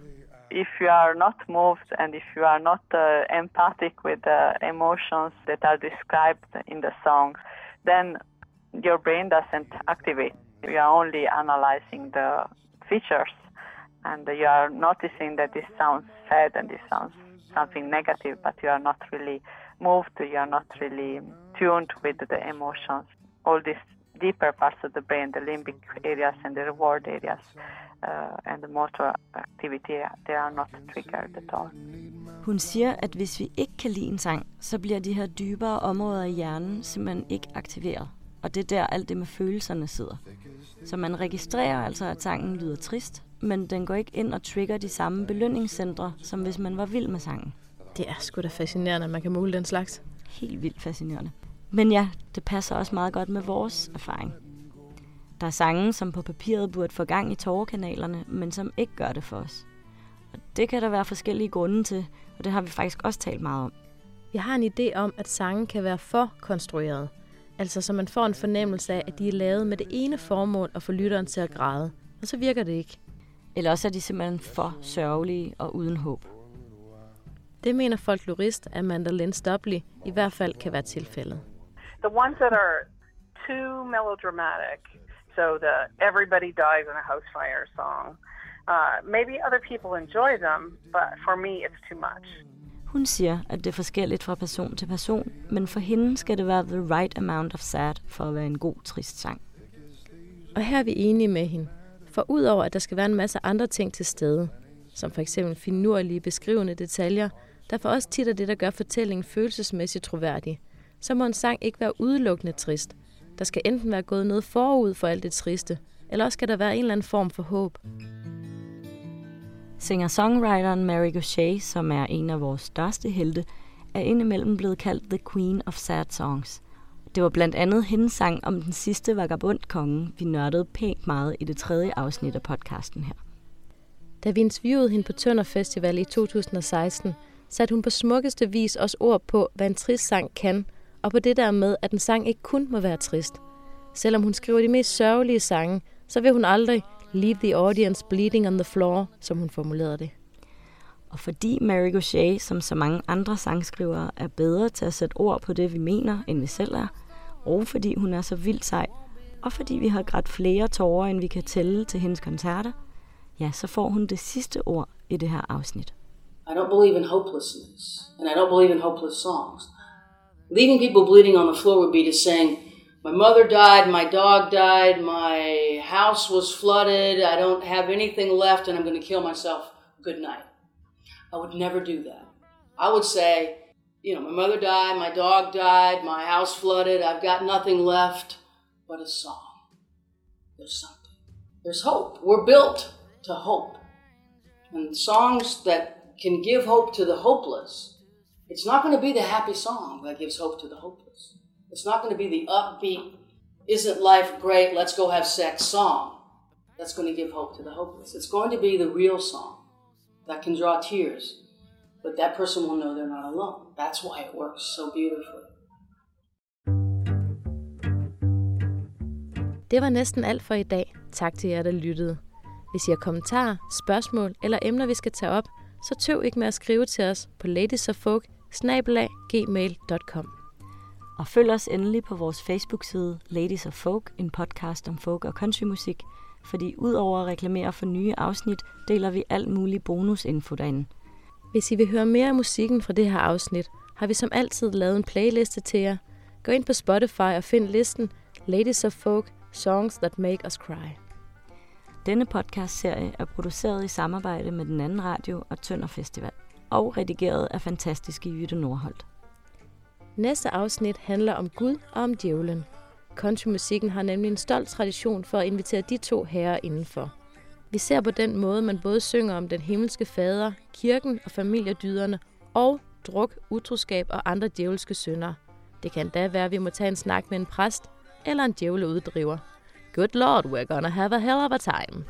If you are not moved and if you are not uh, empathic with the emotions that are described in the songs, then your brain doesn't activate. You are only analyzing the features and you are noticing that this sounds sad and this sounds something negative, but you are not really moved, you are not really tuned with the emotions. All these deeper parts of the brain, the limbic areas and the reward areas, uh, and the motor activity, they are not triggered at all. Hun siger, at hvis vi ikke kan lide en sang, så bliver de her dybere områder i hjernen simpelthen ikke aktiveret. Og det er der alt det med følelserne sidder. Så man registrerer altså, at sangen lyder trist, men den går ikke ind og trigger de samme belønningscentre, som hvis man var vild med sangen. Det er sgu da fascinerende, at man kan måle den slags. Helt vildt fascinerende. Men ja, det passer også meget godt med vores erfaring. Der er sange, som på papiret burde få gang i tårerkanalerne, men som ikke gør det for os. Og det kan der være forskellige grunde til, og det har vi faktisk også talt meget om. Vi har en idé om, at sangen kan være for konstrueret. Altså så man får en fornemmelse af, at de er lavet med det ene formål at få lytteren til at græde. Og så virker det ikke. Eller også er de simpelthen for sørgelige og uden håb. Det mener folklorist Amanda Lynn Stobley i hvert fald kan være tilfældet. The ones that are too melodramatic, so the everybody dies in a house fire song, uh, maybe other people enjoy them, but for me it's too much. Hun siger, at det er forskelligt fra person til person, men for hende skal det være the right amount of sad for at være en god trist sang. Og her er vi enige med hende. For udover at der skal være en masse andre ting til stede, som for eksempel finurlige beskrivende detaljer, der for os tit er det, der gør fortællingen følelsesmæssigt troværdig, så må en sang ikke være udelukkende trist. Der skal enten være gået noget forud for alt det triste, eller også skal der være en eller anden form for håb. Singer-songwriteren Mary Gauthier, som er en af vores største helte, er indimellem blevet kaldt The Queen of Sad Songs. Det var blandt andet hendes sang om den sidste vagabondkonge, vi nørdede pænt meget i det tredje afsnit af podcasten her. Da vi interviewede hende på Tønder Festival i 2016, satte hun på smukkeste vis også ord på, hvad en trist sang kan, og på det der med, at en sang ikke kun må være trist. Selvom hun skriver de mest sørgelige sange, så vil hun aldrig leave the audience bleeding on the floor, som hun formulerede det. Og fordi Mary Gauthier, som så mange andre sangskrivere, er bedre til at sætte ord på det, vi mener, end vi selv er, og fordi hun er så vildt sej, og fordi vi har grædt flere tårer, end vi kan tælle til hendes koncerter, ja, så får hun det sidste ord i det her afsnit. I don't believe in hopelessness, and I don't believe in hopeless songs. Leaving people bleeding on the floor would be to saying, My mother died, my dog died, my house was flooded, I don't have anything left, and I'm going to kill myself. Good night. I would never do that. I would say, you know, my mother died, my dog died, my house flooded, I've got nothing left but a song. There's something. There's hope. We're built to hope. And songs that can give hope to the hopeless, it's not going to be the happy song that gives hope to the hopeless. It's not going to be the upbeat, isn't life great, let's go have sex song that's going to give hope to the hopeless. It's going to be the real song that can draw tears, but that person will know they're not alone. That's why it works so beautifully. Det var næsten alt for i dag. Tak til jer, der lyttede. Hvis I har kommentarer, spørgsmål eller emner, vi skal tage op, så tøv ikke med at skrive til os på ladiesoffolk gmail.com. Og følg os endelig på vores Facebook-side Ladies of Folk, en podcast om folk og countrymusik, fordi udover at reklamere for nye afsnit, deler vi alt mulig bonusinfo derinde. Hvis I vil høre mere af musikken fra det her afsnit, har vi som altid lavet en playliste til jer. Gå ind på Spotify og find listen Ladies of Folk Songs That Make Us Cry. Denne podcast-serie er produceret i samarbejde med den anden radio og Tønder Festival, og redigeret af fantastiske Jytte Nordholt. Næste afsnit handler om Gud og om djævlen. Countrymusikken har nemlig en stolt tradition for at invitere de to herrer indenfor. Vi ser på den måde, man både synger om den himmelske fader, kirken og familiedyderne, og druk, utroskab og andre djævelske synder. Det kan da være, at vi må tage en snak med en præst eller en djævleuddriver. Good lord, we're gonna have a hell of a time.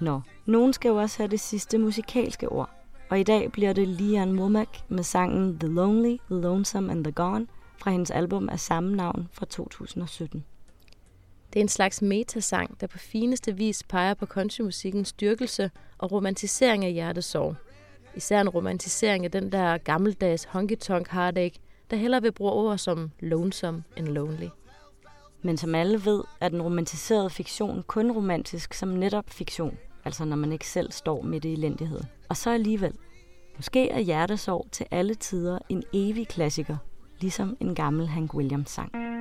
Nå, nogen skal jo også have det sidste musikalske ord. Og i dag bliver det Lian Womack med sangen The Lonely, The Lonesome and The Gone fra hendes album af samme navn fra 2017. Det er en slags metasang, der på fineste vis peger på countrymusikkens styrkelse og romantisering af hjertesorg. Især en romantisering af den der gammeldags honky-tonk heartache, der hellere vil bruge ord som lonesome and lonely. Men som alle ved, er den romantiserede fiktion kun romantisk som netop fiktion, altså når man ikke selv står midt i elendigheden. Og så alligevel, måske er hjertesorg til alle tider en evig klassiker, ligesom en gammel Hank Williams sang.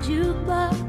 Jukebox